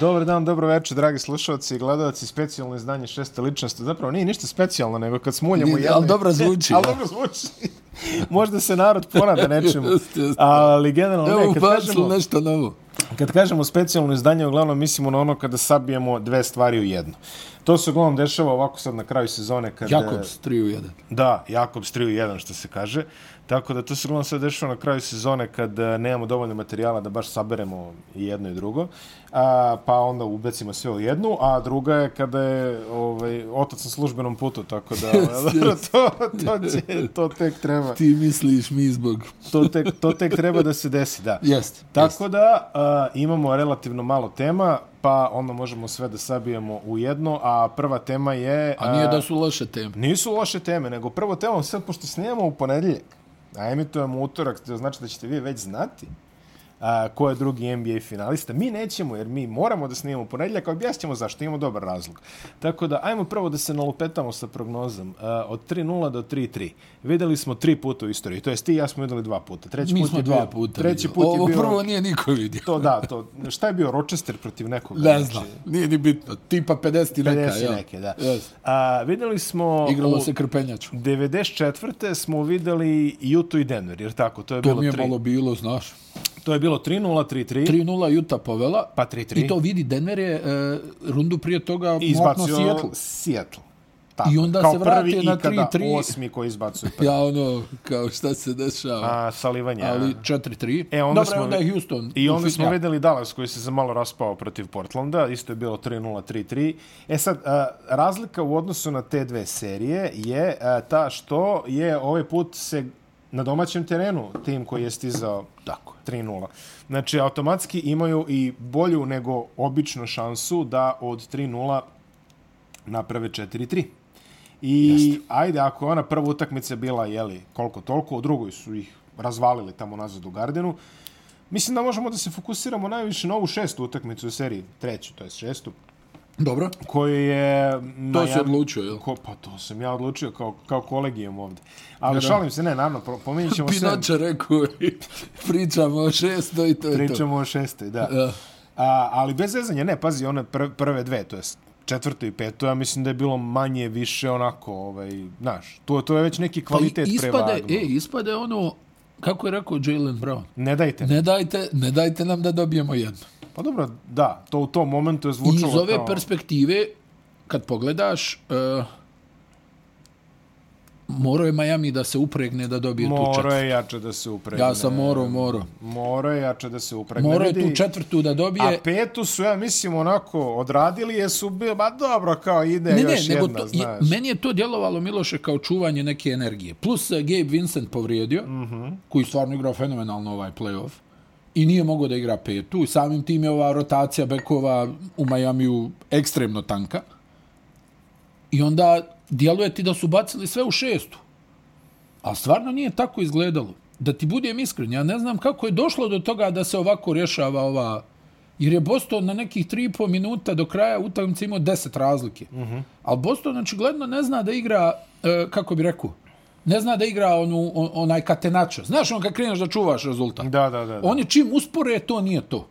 Dobar dan, dobro večer, dragi slušalci i gledalci, specijalno izdanje šeste ličnosti. Zapravo nije ništa specijalno, nego kad smuljamo jedni... Ali dobro zvuči. ali dobro zvuči. Možda se narod ponada nečemu. Ali generalno ne, kad kažemo... nešto novo. Kad kažemo specijalno izdanje, uglavnom mislimo na ono kada sabijemo dve stvari u jedno. To se uglavnom dešava ovako sad na kraju sezone. Kada... Jakobs 3 u 1. Da, Jakobs 3 u 1, što se kaže. Tako da to se uglavnom sad dešava na kraju sezone kad eh, nemamo dovoljno materijala da baš saberemo i jedno i drugo. A, pa onda ubecimo sve u jednu, a druga je kada je ovaj, otac na službenom putu, tako da to, to, će, to tek treba. Ti misliš mi zbog. to, tek, to tek treba da se desi, da. Jest. Tako jest. da a, imamo relativno malo tema, pa onda možemo sve da sabijemo u jedno, a prva tema je... A nije da su loše teme. Nisu loše teme, nego prvo tema, sad pošto snijemo u ponedjeljak, a emitujemo utorak, to znači da ćete vi već znati? A, ko je drugi NBA finalista. Mi nećemo, jer mi moramo da snimamo ponedljak, a objasnimo zašto, imamo dobar razlog. Tako da, ajmo prvo da se nalupetamo sa prognozom. A, od 3-0 do 3-3. Videli smo tri puta u istoriji, to jest ti i ja smo videli dva puta. Treći mi put smo dva puta treći put Ovo je bio, prvo nije niko vidio. To da, to, šta je bio Rochester protiv nekog? Ne znači, nije ni bitno. Tipa 50 i neka. 50 ja. neke, da. Yes. A, videli smo... Igralo se krpenjaču. 94. smo videli Utah i Denver, jer tako, to je to bilo To mi je tri. malo bilo, znaš. To je bilo 3-0, 3-3. 3-0 Utah povela. Pa 3-3. I to vidi, Denver je e, rundu prije toga mokno Seattle. Seattle. Tako. I onda kao se vrati na 3-3. Kao prvi osmi koji izbacuje prvi. Ja, ono, kao šta se dešava. A, salivanje. Ali 4-3. E, onda Dobre, smo, onda je Houston. I onda smo videli Dallas koji se za malo raspao protiv Portlanda. Isto je bilo 3-0, 3-3. E sad, a, razlika u odnosu na te dve serije je a, ta što je ovaj put se na domaćem terenu tim koji je stizao tako 3-0. Znači, automatski imaju i bolju nego obično šansu da od 3-0 naprave 4-3. I Jeste. ajde, ako ona prva utakmica bila, jeli, koliko toliko, u drugoj su ih razvalili tamo nazad u Gardenu, mislim da možemo da se fokusiramo najviše na ovu šestu utakmicu u seriji, treću, to je šestu, Dobro. Koji je... To se odlučio, jel? Ko, pa to sam ja odlučio kao, kao kolegijom ovdje. Ali da, šalim se, ne, naravno, pominjit ćemo sve... Pinoče rekao, pričamo o šestoj, to je pričamo to. Pričamo o šestoj, da. Ja. A, ali bez zezanja, ne, pazi, one pr prve dve, to je četvrto i peto, ja mislim da je bilo manje, više, onako, ovaj, znaš, to, to je već neki kvalitet pa ispade, prevagno. E, ispade ono, kako je rekao Jalen Brown? Ne dajte. Ne dajte, ne dajte nam da dobijemo jedno. Pa dobro, da, to u tom momentu je zvučalo Iz ove kao... perspektive, kad pogledaš, uh, morao je Miami da se upregne da dobije moro tu četvrtu. Morao je jače da se upregne. Ja sam morao, morao. Morao je jače da se upregne. Morao je tu četvrtu da dobije. A petu su, ja mislim, onako odradili, je su bili, ba dobro, kao ide ne, još ne, jedna, to, znaš. Meni je to djelovalo, Miloše, kao čuvanje neke energije. Plus uh, Gabe Vincent povrijedio, mm -hmm. koji stvarno igrao fenomenalno ovaj playoff i nije mogao da igra petu. Samim tim je ova rotacija bekova u Majamiju ekstremno tanka. I onda djeluje ti da su bacili sve u šestu. A stvarno nije tako izgledalo. Da ti budem iskren, ja ne znam kako je došlo do toga da se ovako rješava ova... Jer je Boston na nekih 3,5 minuta do kraja utakmice imao 10 razlike. Mm -hmm. Ali Boston očigledno ne zna da igra, e, kako bi rekao, ne zna da igra onu, on, onaj katenačo. Znaš on kad kreneš da čuvaš rezultat? Da, da, da. da. Oni čim uspore, to nije to.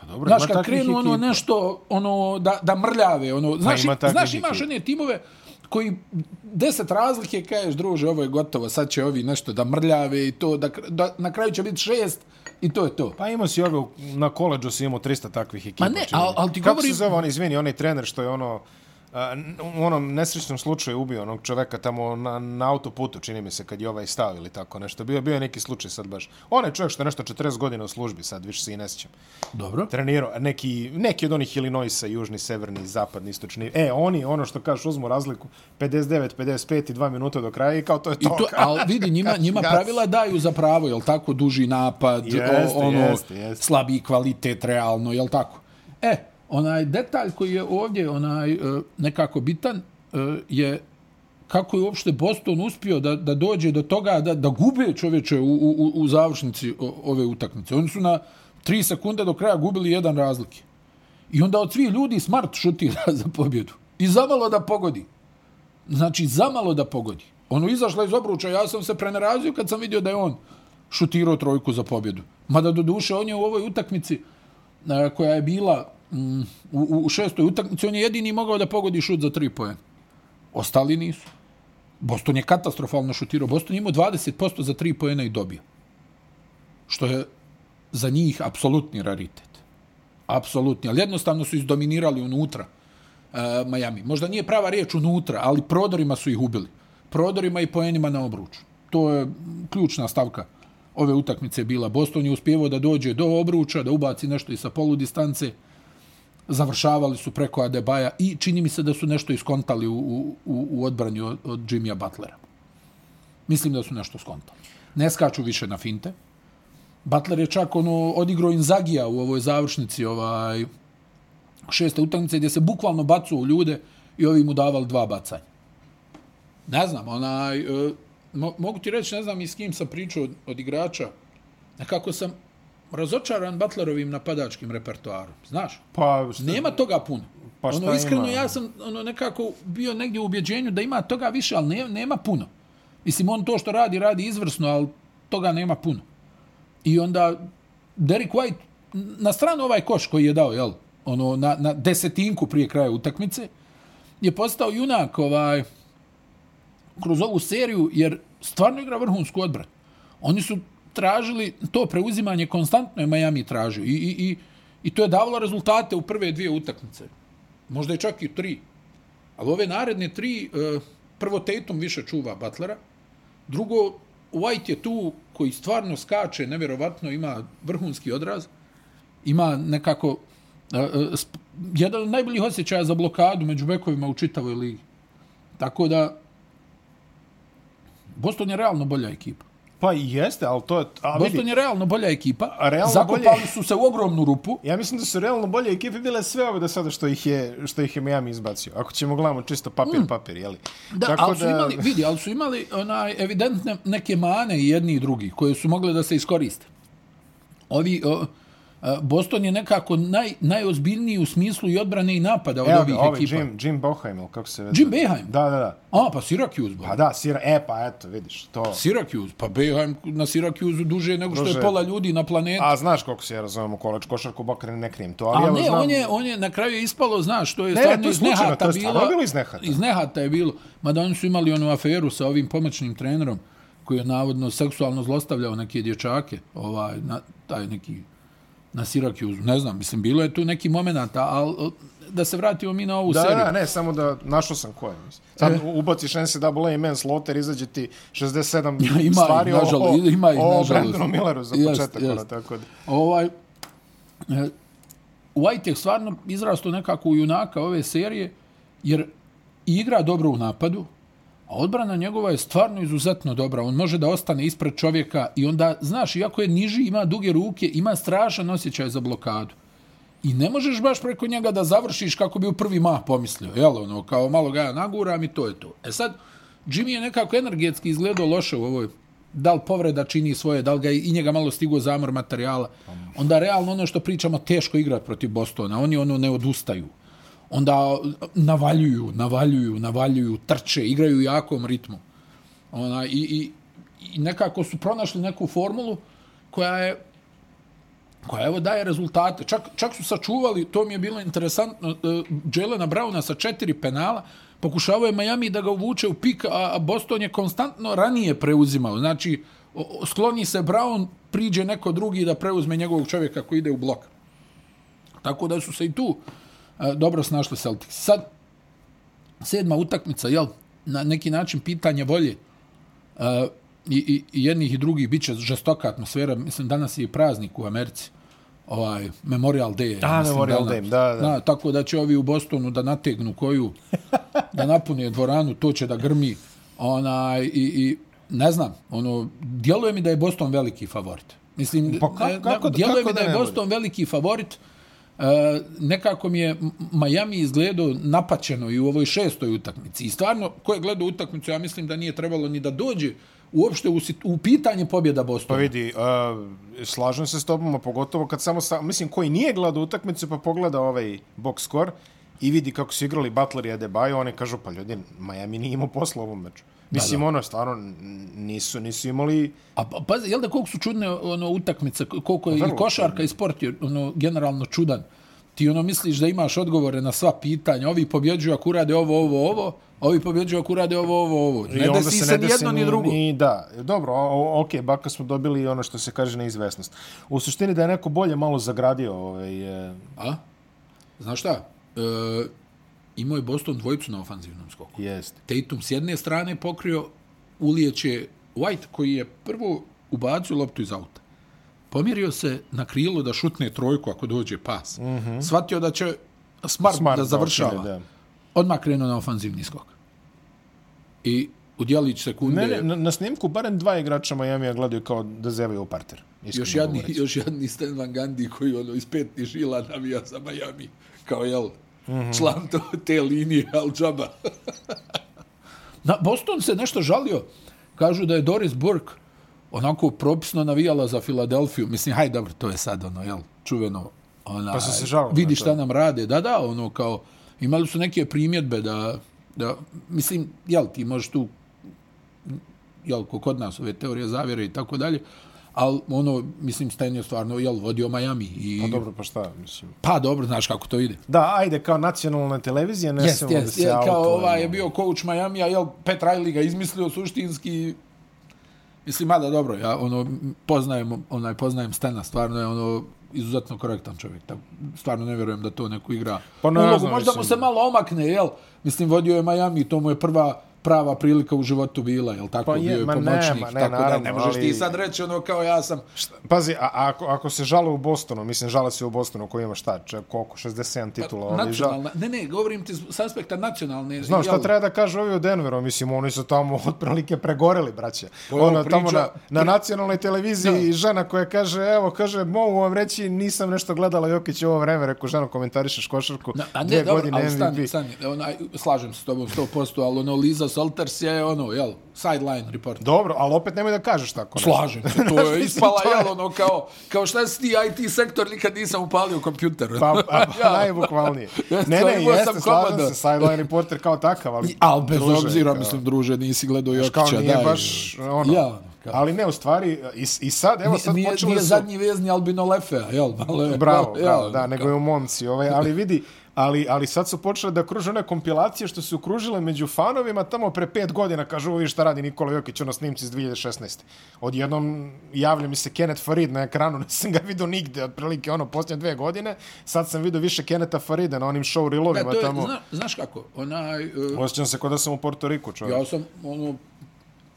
Pa dobro, znaš kad krenu ono nešto, ono, da, da mrljave, ono, pa znaš, ima znaš imaš one timove koji deset razlike kažeš, druže, ovo je gotovo, sad će ovi nešto da mrljave i to, da, da na kraju će biti šest i to je to. Pa imao si ove, na koleđu si imao 300 takvih ekipa. Ma ne, ali al ti Kako govori... se zove on, izvini, onaj trener što je ono, u onom nesrećnom slučaju ubio onog čoveka tamo na, na autoputu, čini mi se, kad je ovaj stav ili tako nešto. Bio, bio je neki slučaj sad baš. On je čovjek što je nešto 40 godina u službi, sad više se i ne sjećam. Dobro. Trenirao, neki, neki od onih Illinoisa, južni, severni, zapadni, istočni. E, oni, ono što kažeš, uzmu razliku 59, 55 i 2 minuta do kraja i kao to je to. I to ali vidi, njima, njima pravila daju za pravo, jel tako, duži napad, jeste, ono, jeste, jeste. slabiji kvalitet, realno, jel tako? E, onaj detalj koji je ovdje onaj e, nekako bitan e, je kako je uopšte Boston uspio da, da dođe do toga da, da gube čovječe u, u, u završnici ove utakmice. Oni su na tri sekunde do kraja gubili jedan razlike. I onda od svih ljudi Smart šutira za pobjedu. I zamalo da pogodi. Znači, zamalo da pogodi. Ono izašla iz obruča, ja sam se prenerazio kad sam vidio da je on šutirao trojku za pobjedu. Mada do duše, on je u ovoj utakmici e, koja je bila mm, u, u šestoj utakmici on je jedini mogao da pogodi šut za tri poena. Ostali nisu. Boston je katastrofalno šutirao. Boston je imao 20% za tri poena i dobio. Što je za njih apsolutni raritet. Apsolutni. Ali jednostavno su izdominirali unutra uh, Miami. Možda nije prava riječ unutra, ali prodorima su ih ubili. Prodorima i poenima na obruču. To je ključna stavka ove utakmice bila. Boston je uspjevao da dođe do obruča, da ubaci nešto i sa polu distance. Završavali su preko Adebaja i čini mi se da su nešto iskontali u, u, u odbranju od, od Jimmya Butlera. Mislim da su nešto skontali. Ne skaču više na finte. Butler je čak ono odigrao Inzagija u ovoj završnici ovaj šeste utakmice gdje se bukvalno bacu u ljude i ovi mu davali dva bacanja. Ne znam, onaj, e, mo, mogu ti reći, ne znam i s kim sam pričao od, od igrača, nekako sam razočaran Butlerovim napadačkim repertoarom, znaš? Pa, šta, Nema toga puno. Pa ono, iskreno, ima? ja sam ono, nekako bio negdje u ubjeđenju da ima toga više, ali ne, nema puno. Mislim, on to što radi, radi izvrsno, ali toga nema puno. I onda Derek White, na stranu ovaj koš koji je dao, jel, ono, na, na desetinku prije kraja utakmice, je postao junak ovaj, kroz ovu seriju, jer stvarno igra vrhunsku odbranu. Oni su tražili to preuzimanje konstantno je Miami tražio i, i, i, i to je davalo rezultate u prve dvije utakmice. Možda je čak i tri. Ali ove naredne tri, eh, prvo Tatum više čuva Butlera, drugo White je tu koji stvarno skače, nevjerovatno, ima vrhunski odraz, ima nekako eh, eh, jedan od najboljih osjećaja za blokadu među bekovima u čitavoj ligi. Tako da Boston je realno bolja ekipa. Pa i jeste, ali to je... A, Boston vidi, je realno bolja ekipa. Realno Zakopali bolje- su se u ogromnu rupu. ja mislim da su realno bolje ekipe bile sve ove do sada što ih je, što ih je Miami izbacio. Ako ćemo gledamo čisto papir, mm. papir, jeli? Da, ali su imali, vidi, ali su imali onaj evidentne neke mane i jedni i drugi koje su mogle da se iskoriste. Ovi, o, Boston je nekako naj, najozbiljniji u smislu i odbrane i napada od Evo ovih ovaj ekipa. Jim, Jim Boheim, kako se veze? Jim Boeheim? Da, da, da. A, pa Syracuse, ba. Pa da, sira, e, pa eto, vidiš, to... Syracuse, pa Boeheim na Syracuse duže nego što Duže. je pola ljudi na planeti. A znaš koliko se ja razumem u koleč košarku, bakar ne krijem to, ali A evo ne, znam... on je, on je na kraju je ispalo, znaš, to je Ne, stvarno to je iz nehata to je bilo. stvarno bilo iz nehata. Iz nehata je bilo. Mada oni su imali onu aferu sa ovim pomoćnim trenerom koji je navodno seksualno zlostavljao neke dječake, ovaj, na, taj neki na Syracuse, ne znam, mislim, bilo je tu neki momenata, ali da se vratimo mi na ovu Da, seriju. da, ne, samo da našao sam koje. Sad E. ubaciš NCAA i men's loter, izađe ti 67 Ima ih, stvari o, nažalost, o, ima ih, o nažalost. Brandonu Milleru za Jest, početak. jest. ono, tako da. Ovaj, e, White je stvarno izrastao nekako u junaka ove serije, jer igra dobro u napadu, a odbrana njegova je stvarno izuzetno dobra. On može da ostane ispred čovjeka i onda, znaš, iako je niži, ima duge ruke, ima strašan osjećaj za blokadu. I ne možeš baš preko njega da završiš kako bi u prvi mah pomislio. Jel, ono, kao malo ga ja naguram i to je to. E sad, Jimmy je nekako energetski izgledao loše u ovoj da li povreda čini svoje, da li ga i njega malo stigo zamor materijala. Onda realno ono što pričamo teško igrati protiv Bostona. Oni ono ne odustaju. Onda navaljuju, navaljuju, navaljuju, trče, igraju jakom ritmu. Ona, i, i, I nekako su pronašli neku formulu koja je koja evo daje rezultate. Čak, čak su sačuvali, to mi je bilo interesantno, uh, Jelena Browna sa četiri penala, pokušavao je Miami da ga uvuče u pik, a, a Boston je konstantno ranije preuzimao. Znači, o, skloni se Brown, priđe neko drugi da preuzme njegovog čovjeka koji ide u blok. Tako da su se i tu uh, dobro snašli Celtics. Sad, sedma utakmica, jel, na neki način pitanje volje uh, i, i, jednih i drugih bit će žestoka atmosfera. Mislim, danas je i praznik u Americi. Ovaj, Memorial Day. A, mislim, Memorial. Day, da, da. da. Tako da će ovi u Bostonu da nategnu koju, da napune dvoranu, to će da grmi. Onaj, i, i ne znam, ono, djeluje mi da je Boston veliki favorit. Mislim, Pa kako- ne- kako da- djeluje kako mi da da je ne Boston veliki favorit. E, nekako mi je Miami izgledao napaćeno i u ovoj šestoj utakmici. I stvarno, ko je gledao utakmicu, ja mislim da nije trebalo ni da dođe uopšte u, u pitanje pobjeda Pa vidi, uh, slažem se s tobom, a pogotovo kad samo, sa, mislim, koji nije gledao utakmicu pa pogleda ovaj box score i vidi kako su igrali Butler i Adebayo, oni kažu, pa ljudi, Miami nije imao posla u ovom meču. Mislim, da. ono, stvarno, nisu, nisu imali... A pa, pazi, jel da koliko su čudne ono, utakmice, koliko je Vrlo i košarka i sport je ono, generalno čudan. ti ono misliš da imaš odgovore na sva pitanja, ovi pobjeđuju ako urade ovo, ovo, ovo, ovi pobjeđuju ako urade ovo, ovo, ovo. Ne desi se, ni jedno ni drugo. Ni, da, dobro, o, ok, baka smo dobili ono što se kaže neizvesnost. U suštini da je neko bolje malo zagradio ovaj... E... A? Znaš šta? E, imao je Boston dvojicu na ofanzivnom skoku. Jeste. Tatum s jedne strane pokrio, ulijeće White koji je prvo ubacio loptu iz auta. Pomjerio se na krilo da šutne trojku ako dođe pas. Mm -hmm. Svatio da će Smart, Smart da završava. Da. Odmah krenuo na ofanzivni skok. I u dijelić sekunde... Ne, ne, na, na snimku barem dva igrača Miami-a gledaju kao da zevaju u parter. Još jadni, još jadni Stan Van Gundy koji ono iz petni žila navija za Miami. Kao jel, mm -hmm. član to, te linije Al Džaba. na, Boston se nešto žalio. Kažu da je Doris Burke onako propisno navijala za Filadelfiju. Mislim, hajde, dobro, to je sad ono, jel, čuveno. Ona, pa se žalio. Vidi šta nam rade. Da, da, ono, kao, imali su neke primjedbe da, da mislim, jel, ti možeš tu, jel, kod nas ove teorije zavjere i tako dalje, ali ono, mislim, Stan je stvarno, jel, vodio Miami. I... Pa dobro, pa šta, mislim. Pa dobro, znaš kako to ide. Da, ajde, kao nacionalna televizija, ne yes, yes, da se auto... Kao ovaj je bio coach Miami, a jel, Pet Riley ga izmislio suštinski, Mislim, mada dobro, ja ono, poznajem, onaj, poznajem Stena, stvarno je ono, izuzetno korektan čovjek. Tako, stvarno ne vjerujem da to neko igra. Pa ne, Ulogu, znam, možda mislim. mu se malo omakne, jel? Mislim, vodio je Miami, to mu je prva prava prilika u životu bila, jel tako, pa je, bio je pomoćnik, nema, ne, tako naravno, da ne možeš ali... ti sad reći ono kao ja sam... Šta, pazi, a, ako, ako se žale u Bostonu, mislim, žale se u Bostonu koji ima šta, če, koliko, 67 titula? Pa, nacionalna, žal... ne, ne, govorim ti s aspekta nacionalne... Znam, šta jel... treba da kaže ovi u Denveru, mislim, oni su tamo otprilike pregoreli, braće. Ono, priča... tamo na, na nacionalnoj televiziji ja. žena koja kaže, evo, kaže, mogu vam reći, nisam nešto gledala Jokić ovo vreme, rekao, žena, komentarišeš košarku, na, a ne, dvije dobro, godine MVP. Stani, stani, onaj, slažem se s tobom 100%, ali ono, Liza Salters je ono, jel, sideline report. Dobro, ali opet nemoj da kažeš tako. Slažem se, to je ispala, jel, ono, kao, kao šta si ti IT sektor, nikad nisam upalio kompjuter. pa, pa, pa najbukvalnije. ne, ne, jeste, slažem se, sideline reporter kao takav, ali... Ali bez druže, obzira, kao, mislim, druže, nisi gledao Jokića, daj. Nije baš, ono, ja, Kao. Ali ne, u stvari, i, i sad, evo sad nije, počeli nije su... zadnji vezni Albino Lefea, jel? Ale, bravo, jel, bravo, da, nego je u Monci, ovaj, ali vidi, ali, ali sad su počele da kruže one kompilacije što su ukružile među fanovima tamo pre pet godina, kažu ovo šta radi Nikola Jokić, ono snimci iz 2016. Odjednom javlja mi se Kenneth Farid na ekranu, nisam ga vidio nigde, otprilike ono, posljednje dve godine, sad sam vidio više Kenneta Farida na onim show reelovima tamo. Zna, znaš kako, onaj... Uh, Osjećam se kod da sam u Porto Riku, čovjek. Ja sam, ono,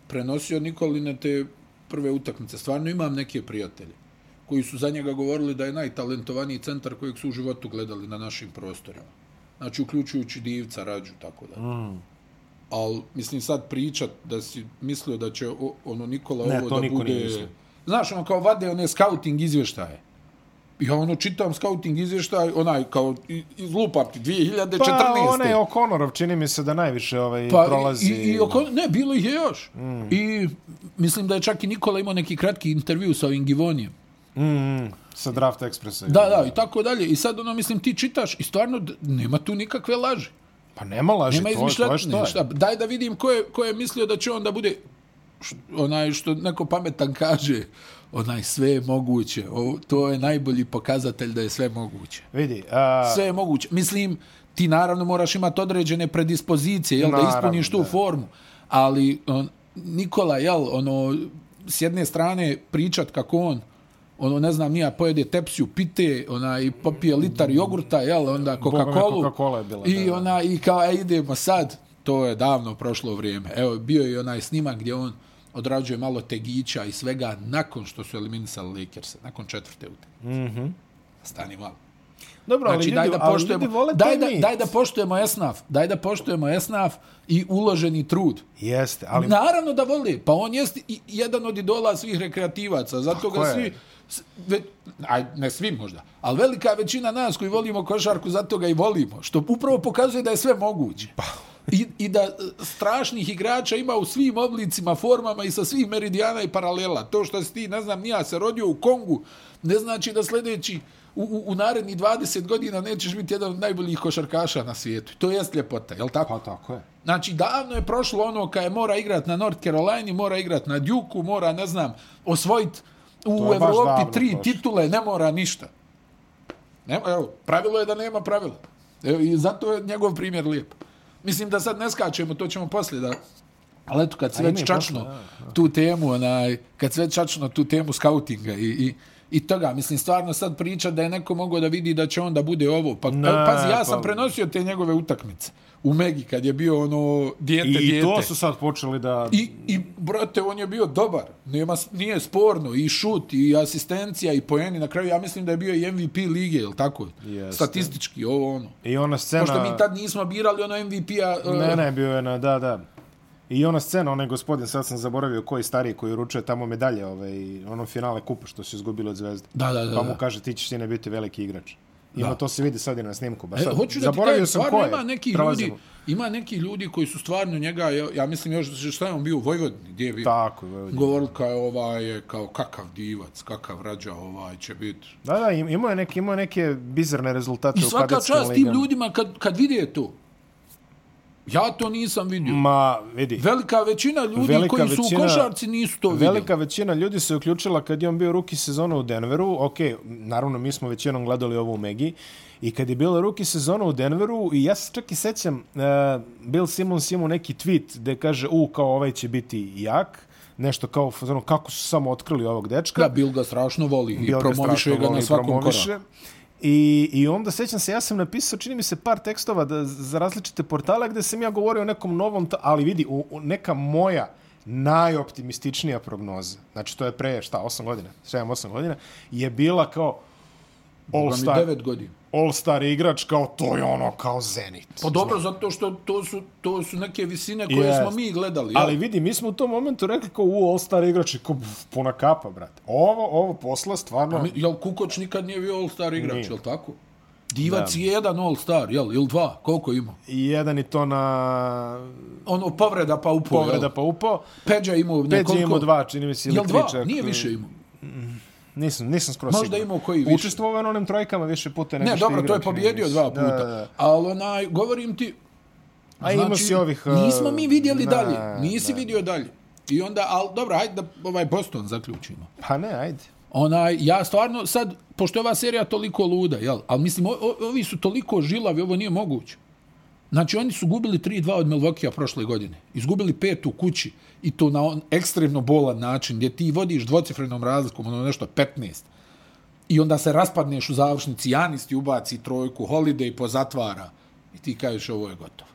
prenosio Nikoline te prve utakmice. Stvarno imam neke prijatelje koji su za njega govorili da je najtalentovaniji centar kojeg su u životu gledali na našim prostorima. Znači, uključujući divca, rađu, tako da. Mm. Ali, mislim, sad pričat da si mislio da će ono Nikola ne, ovo da bude... Znaš, ono kao vade one scouting izvještaje. Ja ono čitam scouting izvještaj, onaj kao iz lupati 2014. Pa onaj O'Connorov čini mi se da najviše ovaj pa, prolazi. I, i oko, ne, bilo ih je još. Mm. I mislim da je čak i Nikola imao neki kratki intervju sa ovim Givonijem. Mm, sa Draft Expressa. Da, da, i tako dalje. I sad, ono, mislim, ti čitaš i stvarno nema tu nikakve laži. Pa nema laži, nema to, to je što je. Šta, daj da vidim ko je, ko je mislio da će on da bude onaj što neko pametan kaže onaj sve je moguće. O, to je najbolji pokazatelj da je sve moguće. Vidi. A... Sve je moguće. Mislim, ti naravno moraš imati određene predispozicije, jel, naravno, da ispuniš tu da. formu. Ali on, Nikola, jel, ono, s jedne strane pričat kako on ono ne znam nija pojede tepsiju pite ona i popije litar jogurta jel onda Coca-Colu Coca-Cola je bila i ona i kao e, idemo sad. To je davno prošlo vrijeme. Evo bio je onaj snimak gdje on odrađuje malo tegića i svega nakon što su eliminisali Lakers nakon četvrte utakmice. Mhm. Mm stani malo. Dobro, znači, ali, daj da poštujemo, daj, da, daj da poštujemo Esnaf, daj da poštujemo Esnaf i uloženi trud. Jeste, ali... Naravno da voli, pa on jeste jedan od idola svih rekreativaca, zato ga svi, aj, ne svi možda, ali velika većina nas koji volimo košarku, zato ga i volimo, što upravo pokazuje da je sve moguće. Pa. I, I da e, strašnih igrača ima u svim oblicima, formama i sa svih meridijana i paralela. To što si ti, ne znam, nija se rodio u Kongu, ne znači da sljedeći u, u, u narednih 20 godina nećeš biti jedan od najboljih košarkaša na svijetu. To jest ljepota, je li tako? Pa tako je. Znači, davno je prošlo ono kada je mora igrati na North Carolina, mora igrati na Duke, mora, ne znam, osvojiti u Evropi tri prošlo. titule, ne mora ništa. Nema, evo, pravilo je da nema pravila. Evo, I zato je njegov primjer lijep. Mislim da sad ne skačemo, to ćemo poslije da... Ali eto, kad se već čačno posle, tu temu, onaj, kad se već čačno tu temu skautinga i, i, i toga, mislim, stvarno sad priča da je neko mogao da vidi da će on da bude ovo. Pa, Ne, pazi, ja sam pa- prenosio te njegove utakmice u Megi, kad je bio ono dijete, I, dijete. I to su sad počeli da... I, I, brate, on je bio dobar. Nema, nije sporno. I šut, i asistencija, i poeni. Na kraju, ja mislim da je bio i MVP lige, je li tako? Jeste. Statistički, ovo ono. I ona scena... Pošto mi tad nismo birali ono MVP-a... uh, Ne, ne, bio je na, da, da. I ona scena, onaj gospodin, sad sam zaboravio koji stariji koji uručuje tamo medalje, ovaj, ono finale kupa što su izgubili od Zvezde. Da, da, da. Pa mu da. kaže ti ćeš sine biti veliki igrač. Ima Da. to se vidi sad i na snimku. Ba, E, sad, hoću da ti zaboravio kažem, sam stvarno ima neki ljudi, ima neki ljudi koji su stvarno njega, ja, ja mislim još šta je on bio u Vojvodini, gdje je bio? Tako, je, Vojvodina. Govorili kao ovaj kao kakav divac, kakav rađa ovaj će biti. Da, da, im- imao je neke, imao je neke bizarne rezultate I u svaka kadetskim čast tim ligama. ljudima kad, kad vide to. Ja to nisam vidio. Ma, vidi, Velika većina ljudi Velika koji su većina- u košarci nisu to vidjeli. velika većina ljudi se uključila kad je on bio ruki sezona u Denveru. Ok, naravno, mi smo većinom gledali ovo u Megi. I kad je bila ruki sezona u Denveru, i ja se čak i sećam, uh, Bill Simmons imao neki tweet gde kaže, u, kao ovaj će biti jak, nešto kao, fazonu, kako su samo otkrili ovog dečka. Da, Bill ga strašno voli i Bill ga promoviše ga voli na i svakom promoviše. koraku. I, I onda sećam se, ja sam napisao, čini mi se, par tekstova da, za različite portale gde sam ja govorio o nekom novom, ali vidi, u, u neka moja najoptimističnija prognoza, znači to je pre, šta, 8 godina, 7-8 godina, je bila kao mi All-Star, devet godina. All-star igrač, kao to je ono, kao Zenit. Pa dobro, zato što to su, to su neke visine koje Jest. smo mi gledali. jel? Ali vidi, mi smo u tom momentu rekli kao u All-Star igrač i kao puna kapa, brate. Ovo, ovo posla stvarno... Mi- Jel Kukoč nikad nije bio All-Star igrač, Nije. jel tako? Divac je jedan All-Star, jel? Ili dva, koliko ima? I jedan i to na Ono, povreda pa upao, povreda jel? pa upao. Peđa imao nekoliko... imao dva, čini mi se, ili Jel dva? Nije više imao. Nisam, nisam skoro Možda siguran. imao koji više. Učestvovao na onim trojkama više puta nego Ne, što dobro, to je pobjedio dva puta. Da, da, da. Ali onaj, govorim ti... A imao si ovih, uh, Nismo mi vidjeli da, dalje. Nisi da. vidio dalje. I onda, ali dobro, hajde da ovaj Boston zaključimo. Pa ne, ajde. Onaj, ja stvarno sad, pošto je ova serija toliko luda, jel? Ali mislim, o, o, ovi su toliko žilavi, ovo nije moguće. Znači, oni su gubili 3-2 od Milwaukee prošle godine. Izgubili pet u kući i to na on ekstremno bolan način, gdje ti vodiš dvocifrenom razlikom, ono nešto 15. I onda se raspadneš u završnici, Janis ti ubaci trojku, Holiday pozatvara i ti kažeš ovo je gotovo.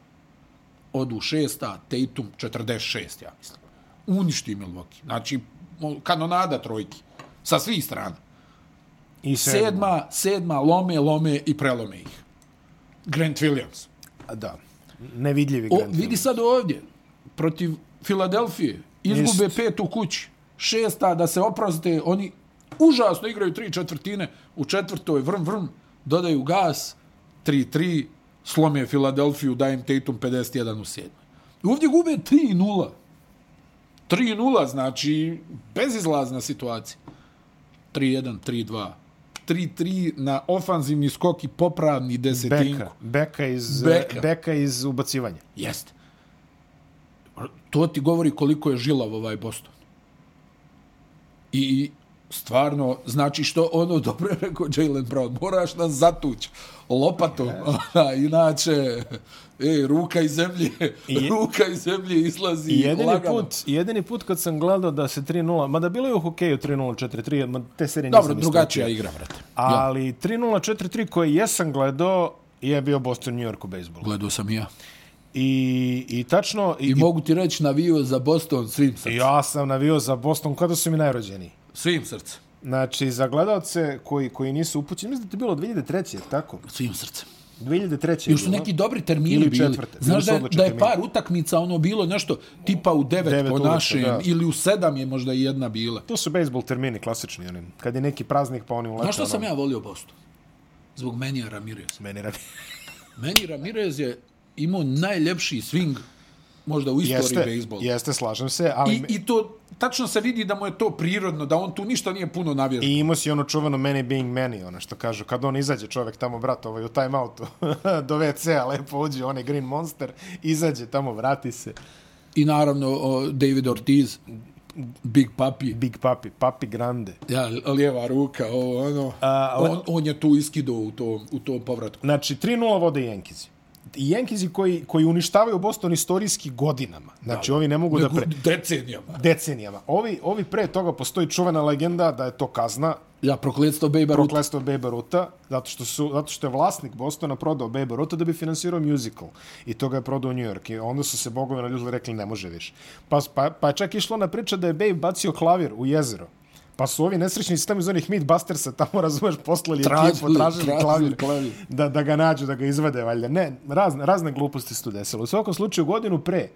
Odu šesta, Tatum 46, ja mislim. Uništi Milwaukee. Znači, kanonada trojki. Sa svih strana. I sedma. Sedma, sedma, lome, lome i prelome ih. Grant Williams. Da. Nevidljivi O, vidi sad ovdje, protiv Filadelfije, izgube Jest. pet u kući, šesta da se oproste, oni užasno igraju tri četvrtine, u četvrtoj vrm vrm, dodaju gas, 3-3, slome Filadelfiju, daje im Tatum 51 u sedmoj. I ovdje gube 3-0. 3-0, znači bezizlazna situacija. 3-1, 3-2. 3-3 na ofanzivni skok i popravni desetinku. Beka. Beka iz, Beka. beka iz ubacivanja. Jeste. To ti govori koliko je žilav ovaj Boston. I, i stvarno, znači što ono dobro je rekao Jalen Brown, moraš nas zatući lopatom, ona, inače, e, ruka iz zemlje, I- ruka iz zemlje izlazi I jedini lagano. put, jedini put kad sam gledao da se 3-0, mada bilo je u hokeju 3-0, 4-3, ma te serije Dobro, nisam drugačija ispratio. igra, brate. Ja, Ali 3-0, 4-3 koje jesam gledao je bio Boston New York u bejsbolu. gledao sam i ja. I, I tačno... I, mogu ti reći navio za Boston svim srcem. Ja sam navio za Boston kada su mi najrođeniji. Svim srcem. Znači, za gledalce koji, koji nisu upućeni, mislim da je bilo 2003. je li tako? Svim srcem. 2003. je Još su neki dobri termini Ili bili. četvrte. Znaš Bili su da, je- da je par utakmica ono bilo nešto tipa u devet, Devet po uveče, našem, da. ili u sedam je možda i jedna bila. To su bejsbol termini klasični, oni. Kad je neki praznik, pa oni ulete. Znaš što ono, sam ja volio Boston? Zbog Menija Ramirez. Meni radi. Meni Ramirez je imao najljepši swing možda u istoriji Jeste, bejsbola. jeste, slažem se, ali... I, I to, tačno se vidi da mu je to prirodno, da on tu ništa nije puno navježba. I imao si ono čuveno many being many, ono što kažu, kad on izađe čovjek tamo, brat, ovaj, u timeoutu, do WC-a, lepo uđe onaj Green Monster, izađe tamo, vrati se. I naravno o, David Ortiz. Big Papi. Big Papi, Papi Grande. Ja, lijeva ruka, ovo, ono. A, le- on, on je tu iskido u tom, u tom povratku. Znači, 3-0 vode Jenkizi. I Jenkizi koji, koji uništavaju Boston istorijski godinama. Znači, ovi ne mogu da pre... Decenijama. Decenijama. Ovi, ovi pre toga postoji čuvena legenda da je to kazna, Ja, prokletstvo Babe Ruth. proklestvo Babe Ruta, zato što, su, zato što je vlasnik Bostona prodao Babe Ruta da bi finansirao musical. I to ga je prodao u New York. I onda su se bogovi naljutili i rekli ne može više. Pa, pa, pa je čak išlo na priča da je Babe bacio klavir u jezero. Pa su ovi nesrećni sistemi iz onih Mythbustersa tamo, razumeš, poslali Tražili- ekipu, tražili tražili klavir, klavir. Da, da ga nađu, da ga izvade, valjda. Ne, razne, razne gluposti su tu desilo. U svakom slučaju, godinu pre,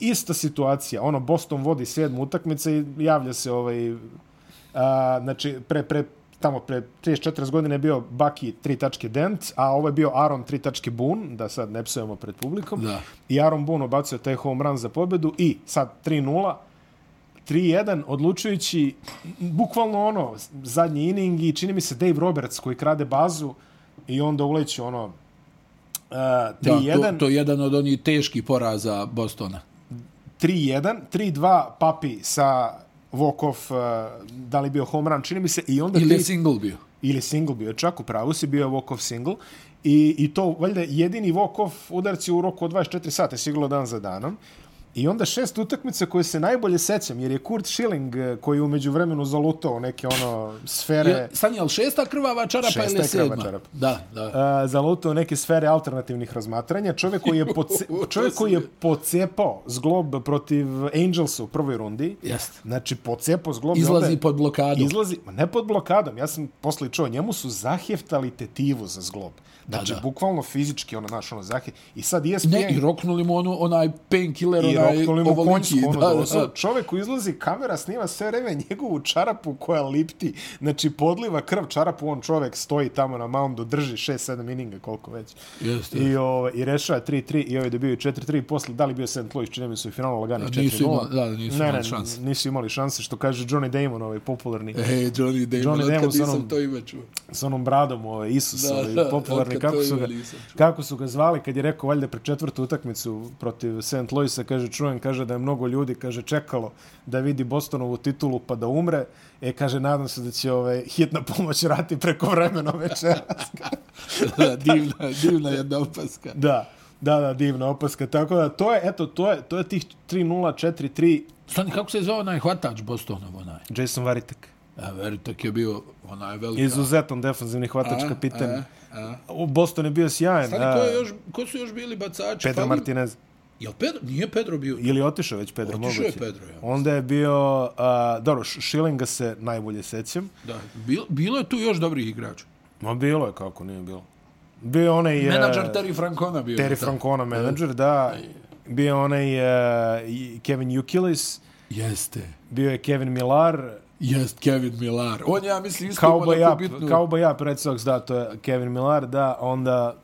ista situacija, ono, Boston vodi sedmu utakmice i javlja se ovaj, a, znači, pre, pre, tamo pre 34 godine je bio Baki 3 tačke Dent, a ovo je bio Aaron 3 tačke Boone, da sad ne psujemo pred publikom. Da. I Aaron Boone obacio taj home run za pobedu i sad 3-0, 3-1, odlučujući bukvalno ono, zadnji inning i čini mi se Dave Roberts koji krade bazu i onda uleće ono uh, 3-1, Da, to, to je jedan od onih teških poraza Bostona. 3-1, 3-2 Papi sa walk-off, uh, da li bio home run, čini mi se, i onda Ili tri- single bio. ili single bio, čak u pravu si bio walk-off single i, i to valjda jedini walk-off udarci u roku od 24 sata, sigurno dan za danom. I onda šest utakmica koje se najbolje sećam, jer je Kurt Schilling eh, koji je umeđu vremenu zalutao neke ono sfere... Je, Stani, je li šesta krvava čarapa Šesta ili je krvava sedma? čarapa. Da, da. Uh, zalutao neke sfere alternativnih razmatranja. Čovjek koji je, poce, čovjek koji je pocepao zglob protiv Angelsa u prvoj rundi. Jeste. Znači, pocepao zglob. onda Izlazi je- pod blokadom. Izlazi, ma ne pod blokadom, ja sam posle čuo, njemu su zaheftali tetivu za zglob. Znači, da. bukvalno fizički, ono, znaš, ono, zahje. I sad ESPN... Ne, i roknuli mu onu, onaj painkiller, I onaj mu ovoliki. konjsku, ono, Da, da, koji izlazi, kamera snima sve vreme njegovu čarapu koja lipti. Znači, podliva krv čarapu, on čovek stoji tamo na moundu, drži 6-7 ininga, koliko već. Jeste. I, o, i rešava 3-3 i ovaj dobio 4-3. Posle, da li bio St. Louis, čini mi se u finalu laganih 4-0. Nisu imali- da, da, nisu ne, imali šanse. Nisu imali šanse, što kaže Johnny Damon, ovaj popularni. E, Johnny Damon, Johnny Damon sa nisam onom- to ime čuo. s onom bradom, ovaj, Isus, Da, ovaj, da, popularni, kako su, ga, kako su ga zvali kad je rekao, valjda pred četvrtu utakmicu protiv St. Louisa, kaže, čujem, kaže da je mnogo ljudi, kaže, čekalo da vidi Bostonovu titulu pa da umre, e, kaže, nadam se da će ovaj, hitna pomoć rati preko vremena večeras. Da, divna, divna jedna opaska. da, da, da, divna opaska. Tako da, to je, eto, to je, to je tih 3-0, 4-3, Stani, kako se zove onaj hvatač Bostonov, onaj? Jason Varitek. A, Veritek je bio onaj velika. Izuzetan defensivni hvatač A, kapitan. a, a. U Boston je bio sjajan. Stani, a, ko, je još, ko su još bili bacači? Pedro Martinez. Jel Pedro? Nije Pedro bio. Ili je otišao već Pedro Otišao je? Pedro, ja. Onda je bio, uh, dobro, Schillinga se najbolje sećam. Da, bilo, bilo je tu još dobrih igrača. Ma bilo je kako nije bilo. Bio je onaj... uh, Menadžer Terry Francona bio. je Terry. Francona, menadžer, da. Bio je onaj uh, Kevin Jukilis, Jeste. bio je Kevin Millar, Jest Kevin Millar. On ja mislim isto ima Up, neku bitnu... Cowboy Up, Red Sox, da, to je Kevin Millar, da, onda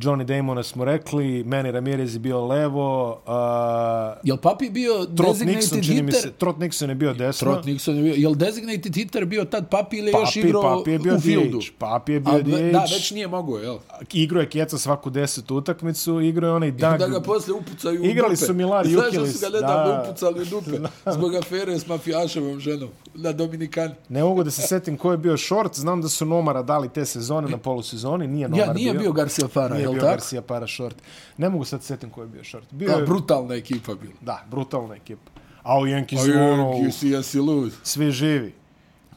Johnny Damona smo rekli, Manny Ramirez je bio levo, uh, Jel Papi bio Trot Nixon, designated čini mi se, hitter? Trot Nixon je bio desno. Trot Nixon je bio. Jel designated hitter bio tad Papi ili je još Papi, igrao Papi je bio u fieldu? DH. Papi je bio A, DH. Da, već nije mogo, jel? Igrao je Kjeca svaku desetu utakmicu, igrao je onaj Doug. Da ga posle upucaju u Igrali dupe. su Milar i Znaš da su ga nedavno da. upucali u dupe zbog afere s mafijaševom ženom na Dominikani. Ne mogu da se setim ko je bio short, znam da su Nomara dali te sezone na polusezoni, nije Nomar Ja, nije bio Garcia Para, nije jel bio? Garcia para short. Ne mogu sad setim ko je bio short. Bio Da, je, brutalna ekipa bila. da, brutalna ekipa. A u Yankees A ono, see us lose. svi živi.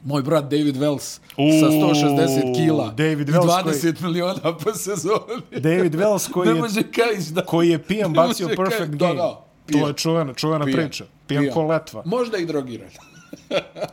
Moj brat David Wells Uuu, sa 160 kila David i Wells 20 miliona po sezoni. David Wells koji ne je, može kajš da... koji je pijan bacio perfect kaj- game. Da, da, to pijan. je čuvena, čuvena Pijan. priča. Pijan Pijan. ko letva. Možda i drogiran.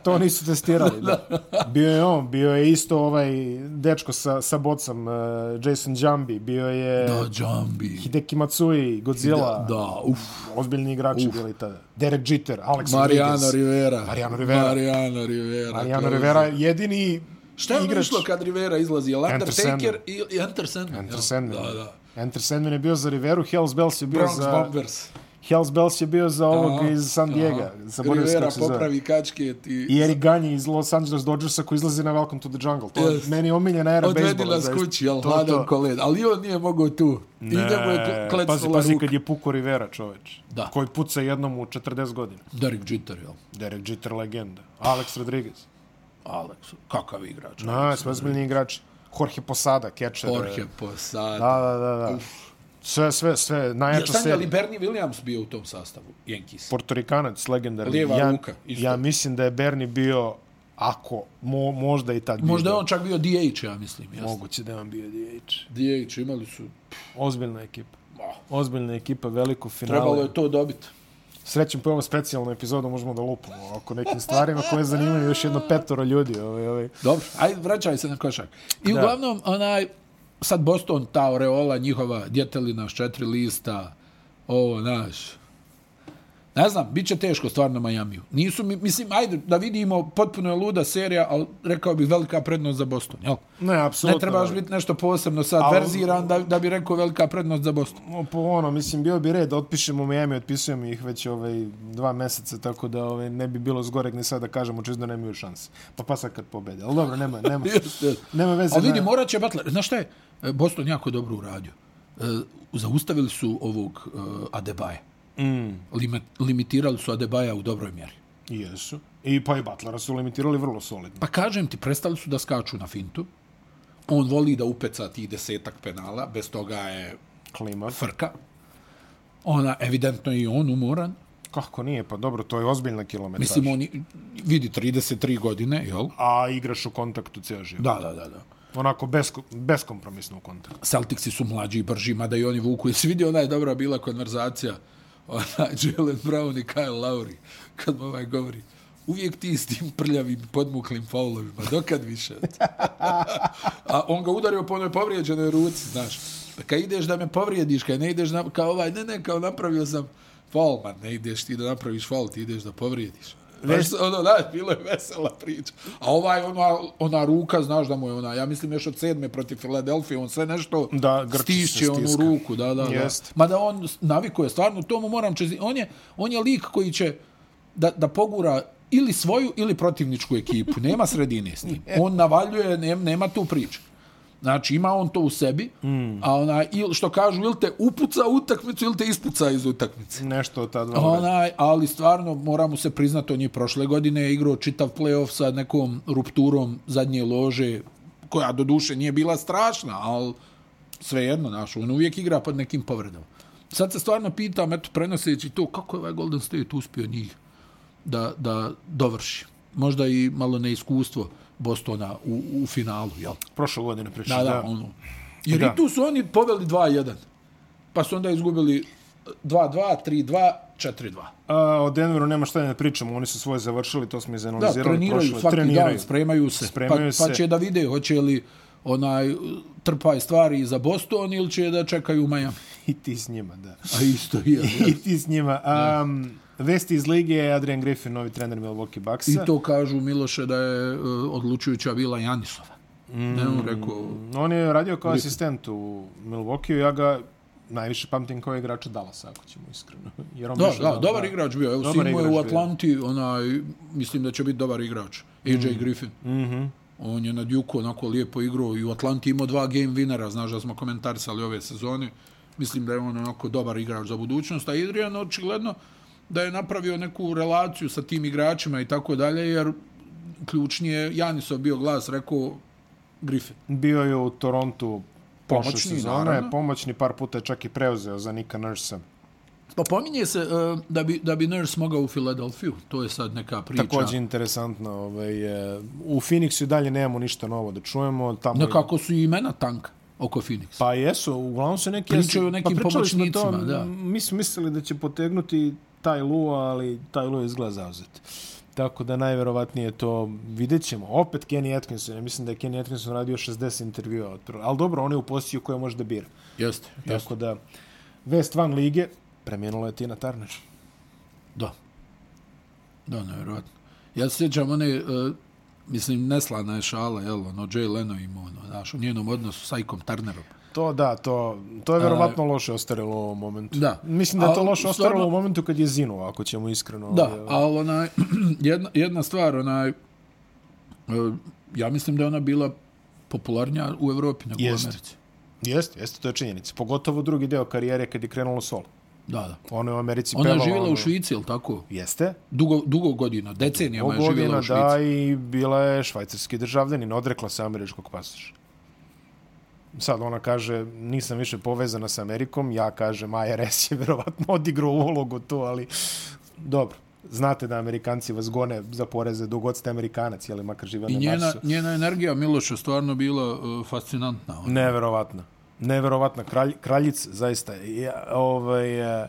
To nisu testirali, da. Bio je on, bio je isto ovaj dečko sa, sa bocom, uh, Jason Jambi, bio je Da, Jambi. Hideki Matsui, Godzilla, Da, da, uf. ozbiljni igrači bili tada. Derek Jeter, Alex Mariano Rodriguez. Rivera. Mariano Rivera. Mariano Rivera. Mariano je- Rivera jedini Šta je ono igrač. išlo kad Rivera izlazi? Jel Enter Undertaker Sandman. i Enter Sandman? Enter? Sandman. Da, da. Enter Sandman je bio za Riveru, Hells Bells je bio Bronx za... Bombers. Hells Bells je bio za ovog Aha, iz San Diego. Zaboravio sam Rivera kako se zove. popravi kačket i... I Eric Gagne iz Los Angeles Dodgersa koji izlazi na Welcome to the Jungle. To je Jest. meni je omiljena era bejsbola. nas zaista. kući, jel, hladan to. koled. Ali on nije mogao tu. I njemu je pazi, klecnula pazi ruka. kad je puko Rivera, čoveč. Da. Koji puca jednom u 40 godina. Derek Jeter, jel? Derek Jeter legenda. Alex Rodriguez. Alex, kakav igrač. Na, sve ozbiljni igrač. Jorge Posada, catcher. Jorge Posada. Da, da, da. da. Sve, sve, sve. Ja Najjača znam je li serija. Bernie Williams bio u tom sastavu, Yankees? Portorikanac, legendarni. Lijeva ja, ruka, isto. Ja mislim da je Bernie bio, ako, mo, možda i tad Možda je bio. on čak bio DH, ja mislim. Jasno. Moguće da je on bio DH. DH imali su... Ozbiljna ekipa. Ozbiljna ekipa, veliko finale. trebalo je to dobiti. Srećem po ovom specijalnu epizodu možemo da lupamo oko nekim stvarima koje zanimaju još jedno petoro ljudi. Ovaj, ovaj. Dobro, ajde, vraćaj se na košak. I Da. uglavnom, onaj, sad Boston, ta oreola, njihova djetelina s četiri lista, ovo, naš, ne znam, bit će teško stvarno Majamiju. Nisu, mi, mislim, ajde, da vidimo, potpuno je luda serija, ali rekao bih velika prednost za Boston, jel? Ne, apsolutno. Ne trebaš biti nešto posebno sad Al- verziran da, da bi rekao velika prednost za Boston. Po ono, mislim, bio bi red da otpišemo Miami, otpisujemo ih već ovaj, dva meseca, tako da ovaj, ne bi bilo zgoreg ni sad da kažemo čisto nemaju šanse. Pa pa sad kad pobede. Ali dobro, nema, nema, nema veze. Ali vidi, ne- morat će Butler. Znaš šta je? E, Boston jako dobro uradio. E, Zaustavili su ovog uh, Adebaye. Mm, Limit, limitirali su Adebaja u dobroj mjeri. jesu. I pa i Butlera su limitirali vrlo solidno. Pa kažem ti, prestali su da skaču na fintu. On voli da upeca tih desetak penala, bez toga je Klima. frka. Ona, evidentno je i on umoran. Kako nije? Pa dobro, to je ozbiljna kilometraž. Mislim, on je- vidi 33 godine, jel? A igraš u kontaktu cijel život. Da, da, da, da. Onako besko, beskompromisno u kontaktu. Celticsi su mlađi i brži, mada i oni vuku. Jesi vidio, ona je dobra bila konverzacija ona, Jalen Brown i Kyle Lowry, kad mu ovaj govori, uvijek ti s tim prljavim podmuklim faulovima, dokad više? A on ga udario po onoj povrijeđenoj ruci, znaš. Pa kad ideš da me povrijediš, kad ne ideš na, kao ovaj, ne, ne, kao napravio sam faul, ma ne ideš ti da napraviš faul, ti ideš da povrijediš. Znaš, ono, da, bilo je vesela priča. A ovaj, ona, ona ruka, znaš da mu je ona, ja mislim još od sedme protiv Filadelfije, on sve nešto Da, stišće onu ruku, da, da, da. Jest. Mada on navikuje, stvarno, to mu moram čezi. On je, on je lik koji će da, da pogura ili svoju ili protivničku ekipu. Nema sredine s njim. On navaljuje, nema, nema tu priču. Znači, ima on to u sebi, mm. a ona, il, što kažu, ili te upuca u utakmicu, ili te ispuca iz utakmice. Nešto od ta dva. Onaj, ali stvarno, moramo se priznati, on je prošle godine je igrao čitav playoff sa nekom rupturom zadnje lože, koja do duše nije bila strašna, ali svejedno, naš, on uvijek igra pod nekim povredama. Sad se stvarno pitam, eto, prenoseći to, kako je ovaj Golden State uspio njih da, da dovrši. Možda i malo neiskustvo Bostona u, u finalu, jel? Prošle godine pričaš. Da, da, ono. Jer Da. i tu su oni poveli 2-1. Pa su onda izgubili 2-2, 3-2, 4-2. A, o Denveru nema šta da ne pričamo, oni su svoje završili, to smo Da, izanalizirali. treniraju prošle. svaki treniraju. dan, spremaju se. Spremaju pa, pa se. će da vide hoće li onaj trpaj stvari za Boston ili će da čekaju Miami. I ti s njima, da. A isto je. I ti s njima. Um, vesti iz lige je Adrian Griffin, novi trener Milwaukee Bucksa. I to kažu Miloše da je uh, odlučujuća bila Janisova. Mm. Ne, on rekao, On je radio kao asistent u Milwaukee, ja ga najviše pamtim kao igrača Dallasa, ako ćemo iskreno. Jer on da, više da, dobar igrač bio. Evo, Dobar sin mu je igrač u bio. Atlanti, onaj, mislim da će biti dobar igrač. AJ mm. Griffin. Mm -hmm. On je na Duke onako lijepo igrao i u Atlanti imao dva game winera, znaš da smo komentarisali ove sezone. Mislim da je on onako dobar igrač za budućnost, a Adrian očigledno da je napravio neku relaciju sa tim igračima i tako dalje, jer ključni je Janisov bio glas, rekao Griffin. Bio je u Torontu prošle Pomoćni, sezone, naravno. pomoćni par puta je čak i preuzeo za Nika Nursa. Pa pominje se uh, da, bi, da bi Nurse mogao u Filadelfiju. To je sad neka priča. Također interesantno. Ovaj, e, u Phoenixu i dalje nemamo ništa novo da čujemo. Tamo Nekako su i imena tanka oko Phoenix. Pa jesu, uglavnom su neki... Pričaju o nekim pa pomoćnicima, to, da. Mi smo mislili da će potegnuti taj Lu, ali taj Lu je izgleda zauzet. Tako da najverovatnije to vidjet ćemo. Opet Kenny Atkinson, ja mislim da je Kenny Atkinson radio 60 intervjua. Ali dobro, on je u poziciju koje može da bira. Jeste, jeste. Tako da, vest van lige, premijenula je Tina Turner. Da. Da, nevjerojatno. Ja se sjećam one, uh, mislim, neslana je šala, jel, ono, Jay Leno ima, ono, znaš, u njenom odnosu sa Ikom Turnerom. To da, to, to je verovatno loše ostarilo u ovom momentu. Da. Mislim da je to loše ostarilo u momentu kad je Zinu, ako ćemo iskreno. Da, ovaj, ali onaj, jedna, jedna stvar, onaj, e, ja mislim da je ona bila popularnija u Evropi nego Jeste. u Americi. Jeste, jeste, to je činjenica. Pogotovo drugi deo karijere kad je krenulo solo. Da, da. Ona je u Americi Ona je pevala, živjela ono- u Švici, ili tako? Jeste. Dugo, dugo godina, decenijama je Dugo živjela godina, u Švici. da, i bila je švajcarski državljanin, odrekla se američkog pasoša. Sad ona kaže, nisam više povezana sa Amerikom, ja kažem, IRS je verovatno odigrao ulogu tu, ali dobro. Znate da Amerikanci vas gone za poreze dok god ste Amerikanac, jel, makar žive I na njena, Marsu. njena energija Miloša stvarno bila uh, fascinantna. Ona. Neverovatna. Neverovatna. Kralj, kraljica, zaista. Ja, ovaj, e,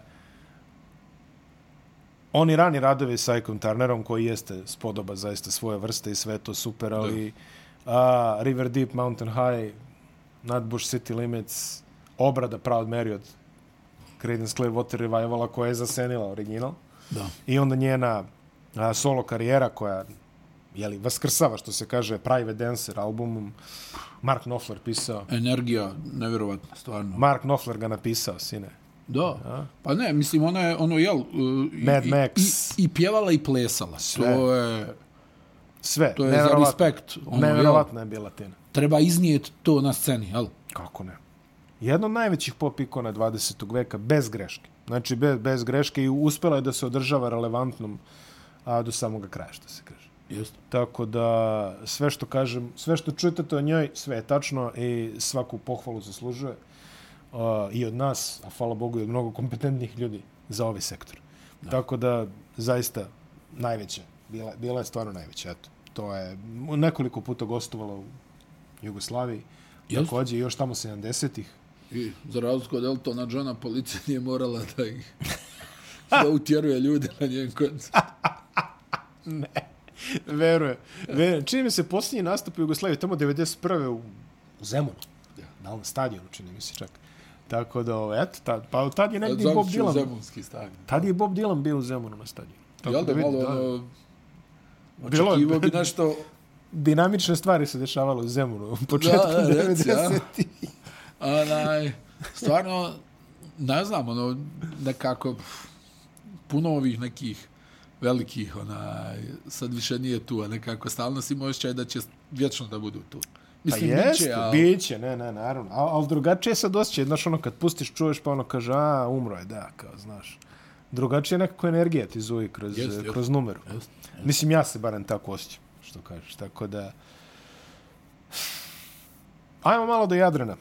oni rani radovi sa Icon Turnerom, koji jeste spodoba zaista svoje vrste i sve to super, ali a, River Deep, Mountain High, Nutbush City Limits, obrada Proud Mary od Creedence Clearwater Revivala koja je zasenila original. Da. I onda njena a, solo karijera koja jeli, vaskrsava, što se kaže, Private Dancer albumom. Mark Knopfler pisao. Energija, nevjerovatna, stvarno. Mark Knopfler ga napisao, sine. Da. Pa ne, mislim, ona je, ono, jel... Uh, i- Mad i, Max. I, I pjevala i plesala. Sve. To je, Sve. to je za respekt. Ono, jel, Neverovatna je bila Tina. treba iznijeti to na sceni, jel? Kako ne? Jedna od najvećih pop ikona 20. veka, bez greške. Znači, bez, bez greške i uspela je da se održava relevantnom a, do samoga kraja, što se kaže. Jeste. Tako da sve što kažem, sve što čujete o njoj, sve je tačno i svaku pohvalu zaslužuje. Uh, I od nas, a hvala Bogu i od mnogo kompetentnih ljudi za ovaj sektor. Da. Tako da, zaista, najveća. Bila, bila je stvarno najveća, eto. To je nekoliko puta gostovala u Jugoslaviji. Jel? Takođe, još tamo 70-ih. I za razliku od Eltona Johna, policija nije morala da ih da utjeruje ljude na njen koncert. Veruje. Veruje. Čini mi se posljednji nastup u Jugoslaviji, tamo 91. u, u Zemunu. Na ovom stadionu, čini mi se čak. Tako da, ovo, eto, tad, pa tad je negdje Bob Dylan. Zemunski stadion. Tad je Bob Dylan bio u Zemunu na stadionu. Tako Jel da vidi, malo, ono, Bilo je- očekivao bi nešto... Dinamične stvari se dešavale u Zemunu u početku Da, da, reci, ja. 90. Onaj, stvarno, ne znam, ono, nekako, puno ovih nekih velikih, onaj, sad više nije tu, a nekako stalno si osjećaj da će vječno da budu tu. Pa Mislim, jeste, biće, ali... biće, ne, ne, naravno. Al, al drugačije sad osjećaj, znaš, ono, kad pustiš, čuješ, pa ono kaže, a, umro je, da, kao, znaš. Drugačije nekako energija ti zuji kroz, Jest, jest. kroz numeru. Jest, Mislim, ja se barem tako osjećam, što kažeš. Tako da... Ajmo malo do Jadrana.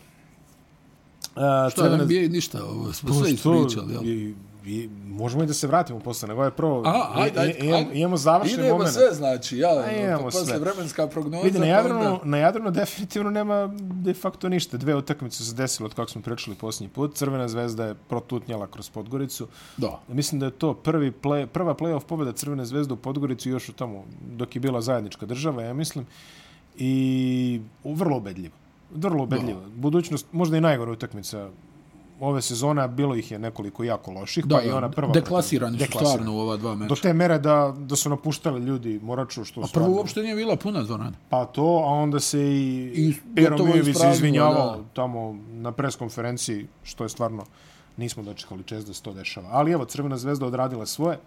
Uh, Što, NBA ništa, ovo smo sve ispričali, jel? I, i, možemo i da se vratimo posle, nego je prvo... A, ajde, ajde, imamo, ajde. imamo završen Idemo moment. sve, znači, ja, A, imamo pa posle sve. vremenska prognoza. Vidi, na pa Jadranu, onda- na Jadranu definitivno nema de facto ništa. Dve utakmice su se desile od kako smo pričali posljednji put. Crvena zvezda je protutnjala kroz Podgoricu. Da. Mislim da je to prvi play, prva play-off pobjeda Crvene zvezde u Podgorici još u tamo, dok je bila zajednička država, ja mislim. I vrlo ubedljivo. Vrlo ubedljivo. Budućnost, možda i najgora utakmica ove sezone, bilo ih je nekoliko jako loših, Da, pa i ona prva. deklasirani su stvarno u ova dva meča. Do te mere da, da su napuštali ljudi Moraču, što A stvarno- prvo uopšte nije bila puna dvorana. Pa to, a onda se i, I Pero Mijović izvinjavao da. tamo na preskonferenciji, što je stvarno nismo dočekali čest da se to dešava. Ali evo, Crvena zvezda odradila svoje.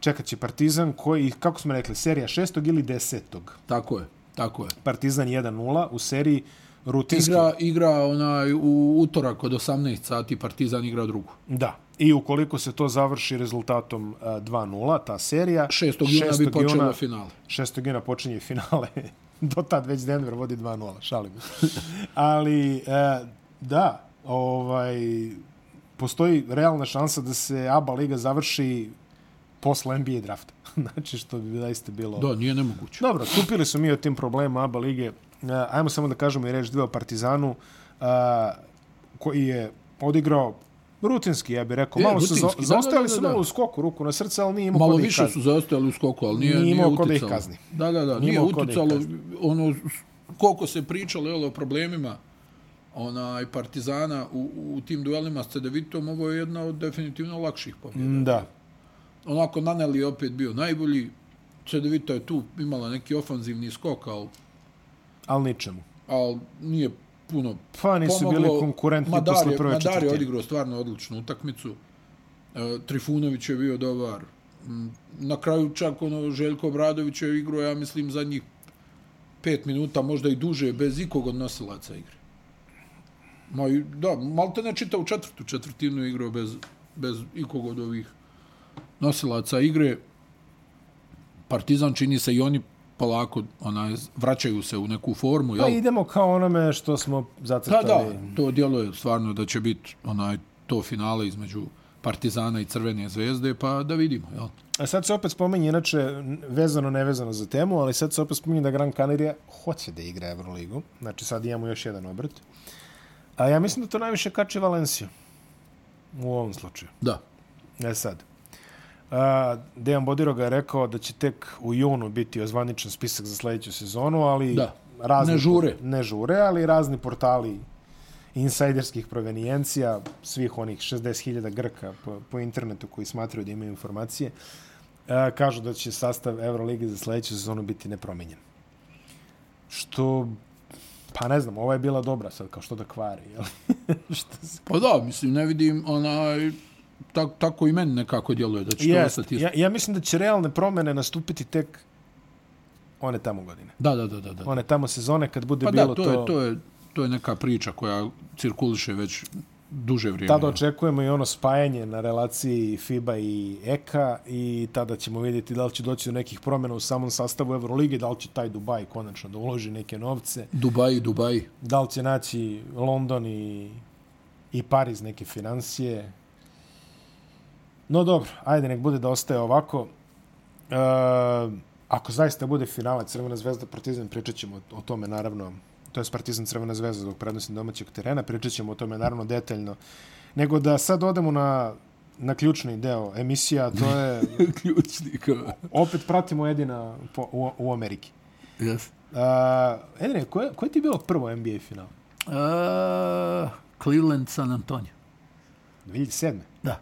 Čekat će Partizan koji, kako smo rekli, serija šestog ili desetog. Tako je, tako je. Partizan 1-0 u seriji rutinski. Igra, igra onaj u utorak od 18 sati Partizan igra drugu. Da. I ukoliko se to završi rezultatom uh, 2-0, ta serija... 6. juna bi počelo finale. 6. juna počinje finale. Do tad već Denver vodi 2-0, šalim. Ali, e, da, ovaj, postoji realna šansa da se ABA liga završi posle NBA drafta. znači, što bi zaista bilo... Da, nije nemoguće. Dobro, tupili su mi o tim problema ABA lige. E, ajmo samo da kažemo i reč dve o Partizanu, a, koji je odigrao rutinski, ja bih rekao. Je, malo su za, rutinski, da, zaostajali da, da, su da. malo u skoku, ruku na srce, ali nije imao Malo da više su zaostajali u skoku, ali nije, Nije nije, imao ko da ih uticalo. kazni. Da, da, da, Nije nije, da uticalo. Ono, koliko se pričalo jel, o problemima onaj Partizana u, u tim duelima s Cedevitom, ovo je jedna od definitivno lakših pobjeda. Da. Onako, Naneli je opet bio najbolji. Cedevita je tu imala neki ofanzivni skok, ali, Ali ničemu. ali nije puno Pa nisu pomoglo. bili konkurentni Madar posle prve Madar je četvrtine. odigrao stvarno odličnu utakmicu. E, Trifunović je bio dobar. Mm, Na kraju čak ono, Željko Bradović je igrao, ja mislim, zadnjih pet minuta, možda i duže, bez ikog od nosilaca igre. Ma, da, malte ne čita u četvrtu četvrtinu igrao bez, bez ikog od ovih nosilaca igre. Partizan čini se i oni polako onaj, vraćaju se u neku formu. Pa jel? idemo kao onome što smo Da, zacrtali. da, to djeluje stvarno da će biti onaj to finale između Partizana i Crvene zvezde, pa da vidimo, jel? A sad se opet spominje, inače, vezano, nevezano za temu, ali sad se opet spominje da Gran Canaria hoće da igra Euroligu. Znači sad imamo još jedan obrt. A ja mislim da to najviše kači Valenciju. U ovom slučaju. Da. E sad. A, Dejan Bodiroga je rekao da će tek u junu biti ozvaničan spisak za sledeću sezonu, ali Da. razni, Ne žure. Ne žure, ali razni portali insajderskih provenijencija, svih onih 60.000 Grka po, po internetu koji smatraju da imaju informacije, a, kažu da će sastav Euroligi za sledeću sezonu biti nepromenjen. Što, pa ne znam, ova je bila dobra sad, kao što da kvari, jel? što se Pa da, mislim, ne vidim onaj... Tak, tako i meni nekako djeluje da će to Jest. ostati. isto. Ja, ja mislim da će realne promene nastupiti tek one tamo godine. Da, da, da, da. da. One tamo sezone kad bude Pa bilo da, to, je, to, je, to je neka priča koja cirkuliše već duže vrijeme. Tada očekujemo i ono spajanje na relaciji FIBA i EKA i tada ćemo vidjeti da li će doći do nekih promjena u samom sastavu Euroligi, da li će taj Dubaj konačno da uloži neke novce, Dubai, Dubai. da li će naći London i, i Pariz neke financije. No dobro, ajde, nek bude da ostaje ovako. E, ako zaista bude finale Crvena zvezda Partizan, pričat ćemo o tome naravno, to je Partizan Crvena zvezda zbog prednosti domaćeg terena, pričat ćemo o tome naravno detaljno. Nego da sad odemo na, na ključni deo emisija, to je, Ključni kao. opet pratimo jedina po, u, u Ameriki. Yes. Uh, Edine, koje, koje ti je bilo prvo NBA final? Uh, Cleveland, San Antonio. 2007. Da.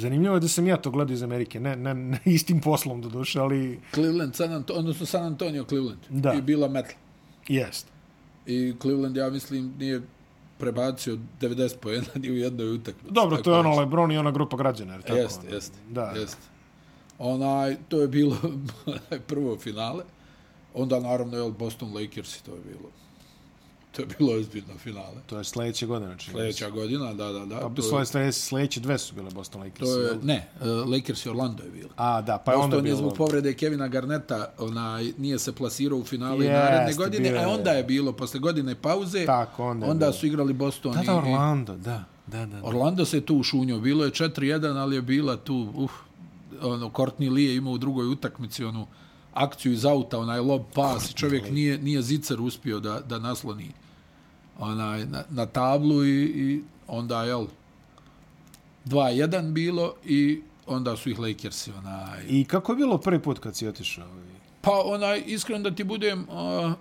Zanimljivo je da sam ja to gledao iz Amerike, ne, ne, ne istim poslom do duše, ali Cleveland, San Antonio, odnosno San Antonio, Cleveland. Da. I bila metal. jest. I Cleveland, ja mislim, nije prebacio 90 pojena ni u jednoj utakmici. Dobro, to je ono. Lebron i ona grupa građana, jer tako? Jeste, jeste. Da. Jeste. Onaj, to je bilo prvo finale. Onda, naravno, je Boston Lakers i to je bilo. To je bilo ozbiljno finale. To je sledeće godine, čini. Sljedeća godina, da, da, da. Pa, to, sledeće, sledeće, sledeće dve su bile Boston Lakers. to je, ne, uh, Lakers i Orlando je bilo. A, da, pa je onda Boston je bilo... zbog povrede Kevina Garneta onaj, nije se plasirao u finale Jeste, naredne godine, bio a je. onda je bilo, posle godine pauze, Tako, onda je onda bilo. su igrali Boston Da, da, i Orlando, da. Da, da, da. Orlando se tu ušunio. Bilo je 4-1, ali je bila tu, uf, ono, Courtney Lee je imao u drugoj utakmici onu akciju iz auta, onaj lob pas i čovjek nije, nije zicer uspio da, da nasloni onaj, na, na tablu i, i onda, jel, 2-1 bilo i onda su ih Lakersi, onaj, I kako je bilo prvi put kad si otišao? Pa onaj, iskreno da ti budem, a,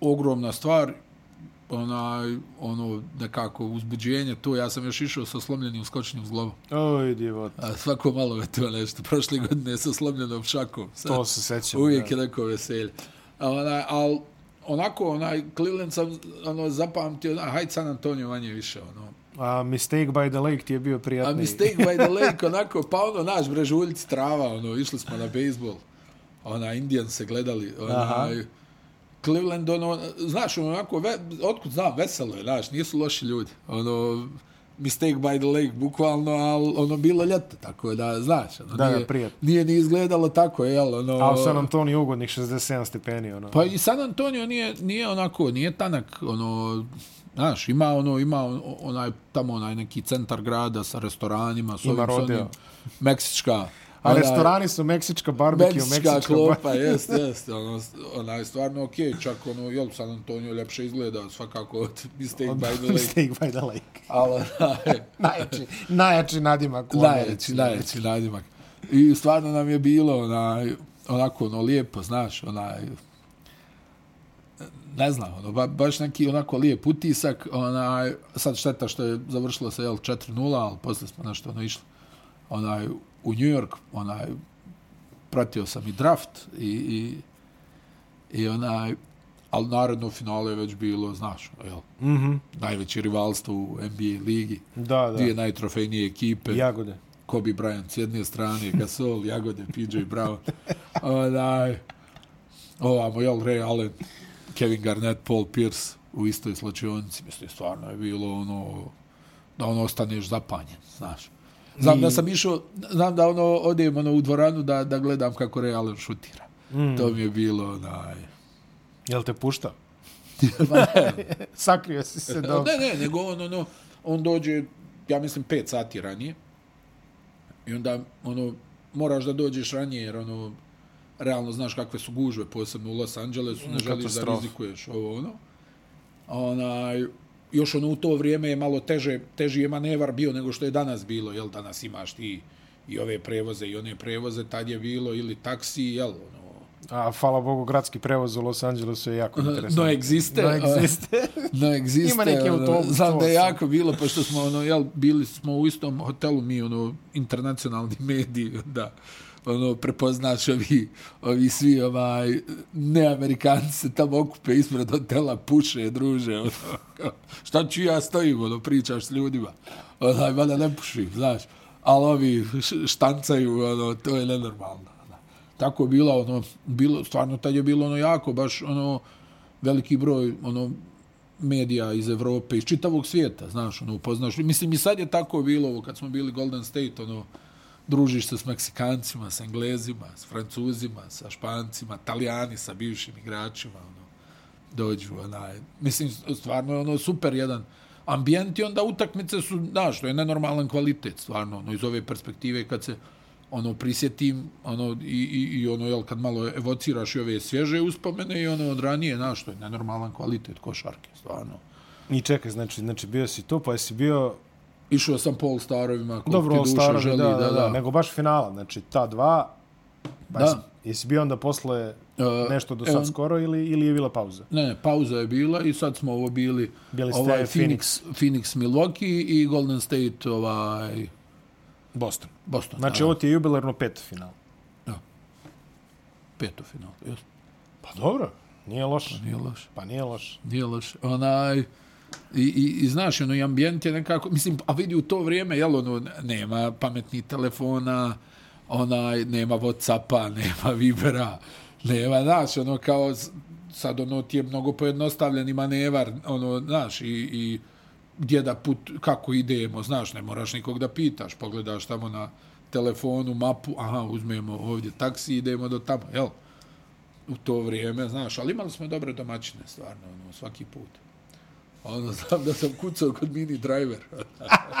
ogromna stvar, onaj, ono, nekako uzbuđenje, to ja sam još išao sa slomljenim skočnim zglobom. Oj, divot. A svako malo je to nešto. Prošle godine sa slomljenom šakom. Sad, To se sećam. uvijek da. je neko veselje. Onaj, al, onako, onaj, Cleveland sam ono, zapamtio, onaj, hajde San Antonio manje više, ono. A Mistake by the Lake ti je bio A prijatniji. Mistake by the Lake, onako, pa ono, naš brežuljci trava, ono, išli smo na bejsbol. Ona, Indian se gledali, onaj, Cleveland, ono, znaš, onako, ve, otkud znam, veselo je, znaš, nisu loši ljudi. Ono, Mistake by the Lake, bukvalno, ali ono, bilo ljeto, tako da, znaš, ono, Da, da, nije, prijatno. nije ni izgledalo tako, jel, ono... A u San Antonio ugodnih 67 stepeni, ono. Pa i San Antonio nije, nije onako, nije tanak, ono, znaš, ima ono, ima on- onaj, tamo onaj neki centar grada sa restoranima, s Ima ovim, rodeo. meksička. A restorani su meksička barbecue, Meksička meksička klopa, jest, jest, ono, ona je stvarno okej, čak ono, jel, San Antonio ljepše izgleda, svakako od Mistake by the Lake, Mistake by the Lake. ali, Najjači, najjači nadimak najveći, najveći nadimak. I stvarno nam je bilo onaj, onako ono lijepo, znaš, onaj, ne znam, ono, ba, baš neki onako lijep utisak, onaj, sad šteta što je završilo se, jel, 4-0, ali posle smo nešto ono išli, onaj, u New York, onaj, pratio sam i draft i, i, i onaj, ali naredno finale je već bilo, znaš, jel? Mm Najveće rivalstvo u NBA ligi. da, da. Dvije najtrofejnije ekipe. Jagode. Kobe Bryant s jedne strane, Gasol, Jagode, PJ Brown. Onaj, ovamo, jel, Ray Allen, Kevin Garnett, Paul Pierce u istoj slačionici. Mislim, stvarno je bilo ono, da ono ostaneš zapanjen, znaš. Znam da sam išao, znam da ono, odem ono, u dvoranu da, da gledam kako Allen šutira. Mm. To mi je bilo, onaj, Jel te ne, Sakrio si se dobro. ne, ne, nego on, ono, on dođe, ja mislim, pet sati ranije. I onda, ono, moraš da dođeš ranije, jer, ono, realno znaš kakve su gužve, posebno u Los Angelesu, ne želiš da rizikuješ ovo, ono. Onaj, još ono u to vrijeme je malo teže, teži je manevar bio nego što je danas bilo, jel, danas imaš ti i ove prevoze i one prevoze, tad je bilo ili taksi, jel, ono, A, hvala Bogu, gradski prevoz u Los Angelesu je jako interesantno. no egziste, No egziste. No egziste. Ima neki ono, autobus, Znam da je jako bilo, pošto smo, ono, jel, bili smo u istom hotelu, mi, ono, internacionalni mediji, da, ono, prepoznaš ovi, ovi svi, ovaj, neamerikanci se tamo okupe ispred hotela, puše, druže, ono, kao, šta ću ja stojim, ono, pričaš s ljudima, onaj, mada ne pušim, znaš, ali ovi štancaju, ono, to je nenormalno. ono. Tako je bilo, ono, bilo, stvarno tad je bilo ono jako, baš ono, veliki broj, ono, medija iz Evrope, iz čitavog svijeta, znaš, ono, upoznaš. Mislim, i sad je tako bilo, ovo, kad smo bili Golden State, ono, družiš se s Meksikancima, s Englezima, s Francuzima, sa Špancima, Italijani, sa bivšim igračima, ono, dođu, onaj, mislim, stvarno je ono super jedan ambijent i onda utakmice su, da, što je nenormalan kvalitet, stvarno, ono, iz ove perspektive kad se, ono, prisjetim, ono, i, i, i ono, jel, kad malo evociraš i ove svježe uspomene i ono, od ranije, da, što je nenormalan kvalitet košarke, stvarno. I čekaj, znači, znači bio si tu, pa jesi bio... Išao sam pol starovima, koliko Dobro, ti All duša Starovi, želi, da, da, da, nego baš finala, znači ta dva, pa Da. jesi, jesi bio onda posle E, nešto do e, sad skoro ili, ili je bila pauza? Ne, ne, pauza je bila i sad smo ovo bili, Bili ste ovaj Phoenix. Phoenix, Milwaukee i Golden State ovaj Boston. Boston. Znači, da, ovo ti je jubilarno peto final. peto final. Just, Pa dobro, nije loše. nije loše. Pa nije loše. Nije loše. Onaj, i, i, i znaš, ono, i ambijent je nekako, mislim, a vidi u to vrijeme, jel, ono, nema pametnih telefona, onaj, nema Whatsappa, nema Vibera, nema, znaš, ono, kao, sad, ono, ti je mnogo pojednostavljeni manevar, ono, znaš, i, i gdje da put, kako idemo, znaš, ne moraš nikog da pitaš, pogledaš tamo na telefonu, mapu, aha, uzmemo ovdje taksi, idemo do tamo, jel? u to vrijeme, znaš, ali imali smo dobre domaćine, stvarno, ono, svaki put. Ono, znam da sam kucao kod mini driver.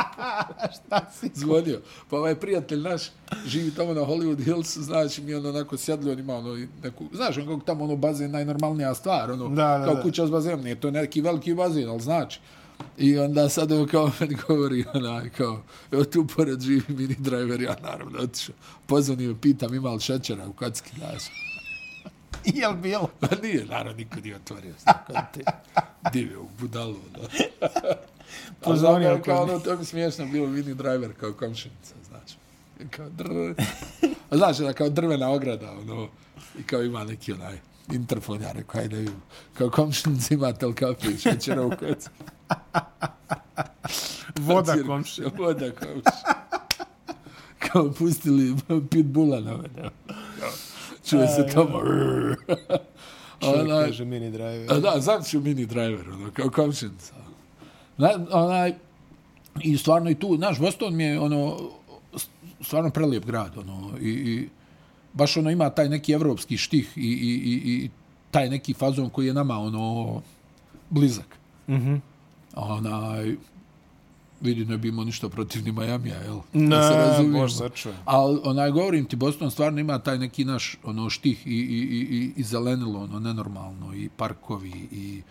Šta si? Zvonio. Pa ovaj prijatelj naš živi tamo na Hollywood Hills, znači mi ono onako sjedli, on ima ono neku, znaš, on kako tamo ono bazen najnormalnija stvar, ono, Da, da, kao da. kuća s bazenom, nije to neki veliki bazen, ali znači. I onda sad evo kao meni govori, onaj, kao, evo tu pored živi mini driver, ja naravno otišao. Pozvonio, pitam ima li šećera u kocki, znaš. Jel bilo? Pa nije, naravno, niko nije otvorio. Tako te divio u budalu. Da. Pozvonio Ali kao ono, to mi smiješno bilo mini driver kao komšinica, znači. I Kao drv... A Znaš, da kao drvena ograda, ono, i kao ima neki onaj interfon, ja rekao, ajde vidim. Kao komšinica ima tel kafe i šećera u kocki. Voda Cirkus, komši. Voda komši. Kao pustili pitbulla na mene. Čuje se tamo. Čovjek Onaj- kaže mini driver. A da, znam ću mini driver, ono, kao komšinica. Na, onaj, I stvarno i tu, znaš, Boston mi je, ono, stvarno prelijep grad, ono, i, i baš ono ima taj neki evropski štih i, i, i, i taj neki fazon koji je nama, ono, blizak. Mhm. Onaj, vidi, ne bi imao ništa protiv ni Majamija, jel? Ne, razumijemo. bož sačuvaj. Ali, onaj, govorim ti, Boston stvarno ima taj neki naš, ono, štih i, i, i, i, i zelenilo, ono, nenormalno, i parkovi, i,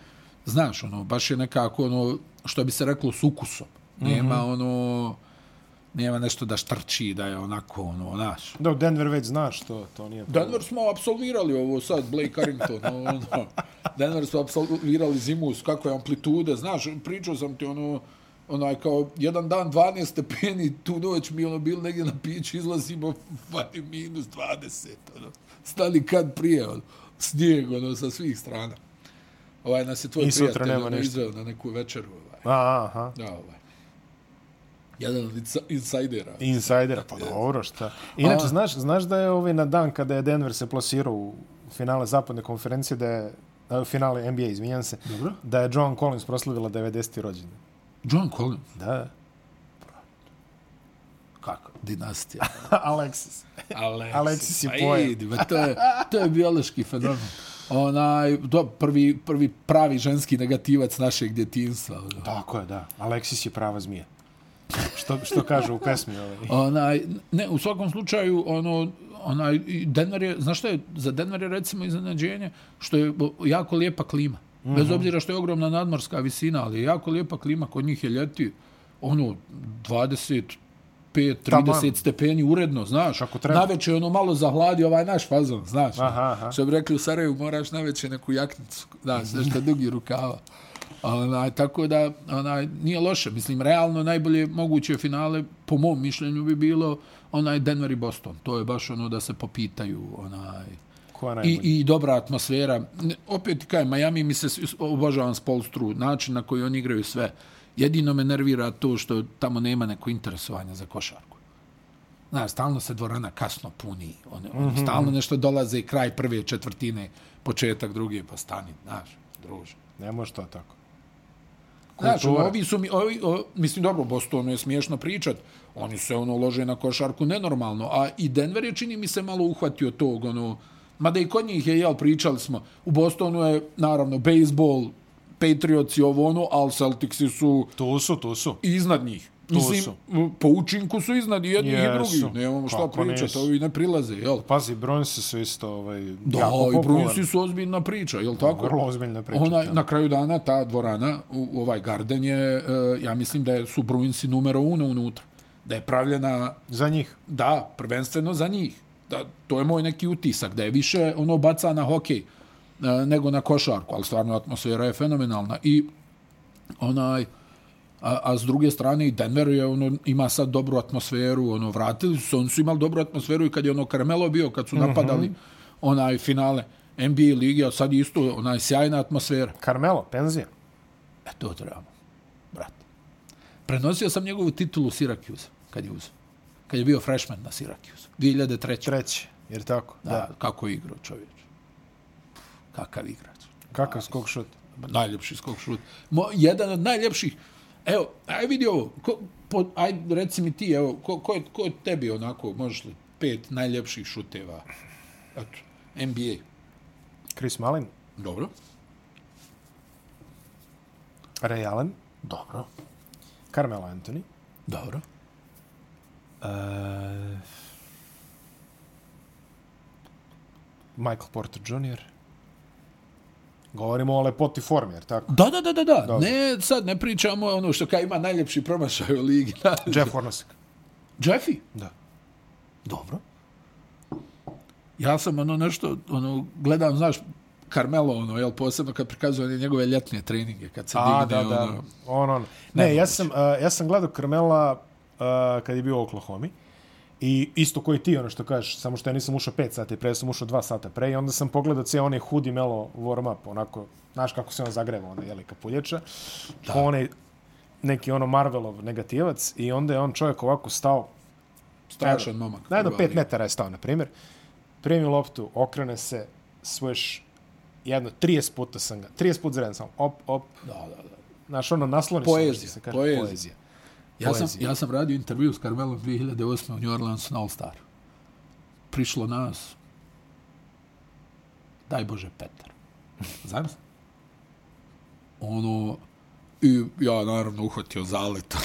znaš, ono, baš je nekako, ono, što bi se reklo, s ukusom. Nema, mm -hmm. ono, nema nešto da štrči, da je onako, ono, znaš. Da, Denver već znaš to, to nije problem. Denver smo apsolvirali ovo sad, Blake Carrington, ono, Denver smo apsolvirali zimus, kako je amplitude, znaš, pričao sam ti, ono, onaj, kao, jedan dan 12 stepeni, tu noć mi, ono, bili negdje na piću, izlazimo, vani minus 20, ono, stali kad prije, ono, snijeg, ono, sa svih strana. Ovaj nas je tvoj I prijatelj ono, izveo na neku večeru. Ovaj. A, aha. Da, ovaj. Jedan od insa- insajdera. Insidera, pa dobro, šta. Inače, A. znaš, znaš da je ovaj na dan kada je Denver se plasirao u finale zapadne konferencije, da je finale NBA, izvinjam se, Dobro. da je John Collins proslavila 90. rođendan. John Collins. Da. Kako? Dinastija. Alexis. Alexis, Alexis je pa pojam. idi, to je, to je biološki fenomen. Onaj, do, prvi, prvi pravi ženski negativac našeg djetinstva. ono. Tako je, da. Alexis je prava zmija. Što, što kaže u pesmi ovaj. Onaj, ne, u svakom slučaju, ono, onaj, Denver je, znaš šta je, za Denver je recimo iznenađenje, što je jako lijepa klima. Mm -hmm. Bez obzira što je ogromna nadmorska visina, ali je jako lijepa klima, kod njih je ljeti, ono, 25 Taman. 30 stepeni uredno, znaš. Kako treba. Naveče ono malo zahladi ovaj naš fazon, znaš. Aha, aha. Što bi rekli u Sarajevu, moraš naveče neku jaknicu, znaš, nešto dugi rukava. Onaj, tako da, onaj, nije loše. Mislim, realno najbolje moguće finale, po mom mišljenju, bi bilo onaj Denver i Boston. To je baš ono da se popitaju, onaj... I? I dobra atmosfera. Opet, kaj, Miami mi se s- obožavam Spolstru, način na koji oni igraju sve. Jedino me nervira to što tamo nema neko interesovanja za košarku. Znaš, stalno se dvorana kasno puni. One, mm -hmm. Stalno nešto dolaze kraj prve četvrtine, početak druge, pa stani, znaš, druže. Ne može to tako. Znaš, Kultura. ovi su mi, ovi, o, mislim, dobro, Bostonu je smiješno pričat, oni se ono lože na košarku nenormalno, a i Denver je čini mi se malo uhvatio tog, ono, mada i kod njih je, jel, pričali smo, u Bostonu je, naravno, bejsbol, Patriots i ovo ono, ali Celticsi su Tu su, tu su. iznad njih. Mislim, su. po učinku su iznad i jednih i Jesu. drugih. Nemamo šta pričati, ovi ne prilaze, jel? Pazi, Bruinsi su isto ovaj, Da, jako i popularni. Bruinsi su ozbiljna priča, jel tako? Vrlo ozbiljna priča. Onaj, da. na kraju dana ta dvorana, u, ovaj Garden je, e, ja mislim da su Bruinsi numero uno unutra. Da je pravljena, Za njih. da, prvenstveno za njih. Da, to je moj neki utisak, da je više ono baca na hokej e, nego na košarku, ali stvarno atmosfera je fenomenalna. I onaj, a, a s druge strane i Denver je ono ima sad dobru atmosferu, ono vratili su oni su imali dobru atmosferu i kad je ono Carmelo bio, kad su napadali onaj finale NBA lige, a sad isto onaj sjajna atmosfera. Carmelo, penzija. E to trebamo, brate. Prenosio sam njegovu titulu Syracuse, kad je uzeo. Kad je bio freshman na Syracuse. 2003. Treći, jer tako? Da, da. Kako je igrao čovječ. Kakav igrač. Kakav skok šut? Najljepši skok šut. Mo, jedan od najljepših. Evo, aj vidi ovo. Ko, po, aj reci mi ti, evo, ko, ko, je, ko je tebi onako, možeš li, pet najljepših šuteva? Eto, NBA. Chris Mullin, Dobro. Ray Allen, Dobro. Carmelo Anthony, Dobro. Uh, Michael Porter Jr. Govorimo o lepoti formi, jer tako? Da, da, da, da, da. Dobro. Ne, sad ne pričamo ono što kaj ima najljepši promašaj u ligi. Jeff Hornacek. Jeffy? Da. Dobro. Ja sam ono nešto, ono, gledam, znaš, Carmelo, ono, jel, posebno kad prikazuje one njegove ljetne treninge, kad se A, digne, da, da. ono, On, on. Ne, ja sam, uh, ja sam gledao Carmela uh, kad je bio u Oklahoma. I isto koji ti, ono što kažeš, samo što ja nisam ušao 5 sati pre, ja sam ušao 2 sata pre i onda sam pogledao cijel onaj hudi melo warm up, onako, znaš kako se on zagreva, onda jeli kapuljača, da. ko onaj neki ono Marvelov negativac i onda je on čovjek ovako stao, strašan momak. na jedno prva 5 liga. metara je stao, na primjer, primi loptu, okrene se, swish, jedno, 30 puta sam ga, 30 puta zredno sam, op, op, Da, da, da. znaš, ono, nasloni Poezija, se kaže, poezija. poezija. Ja sam, ja sam radio intervju s Carmelom 2008. u New Orleansu na All Star. Prišlo nas, daj Bože, Petar. Znam se? Ono, i ja naravno uhvatio zalet,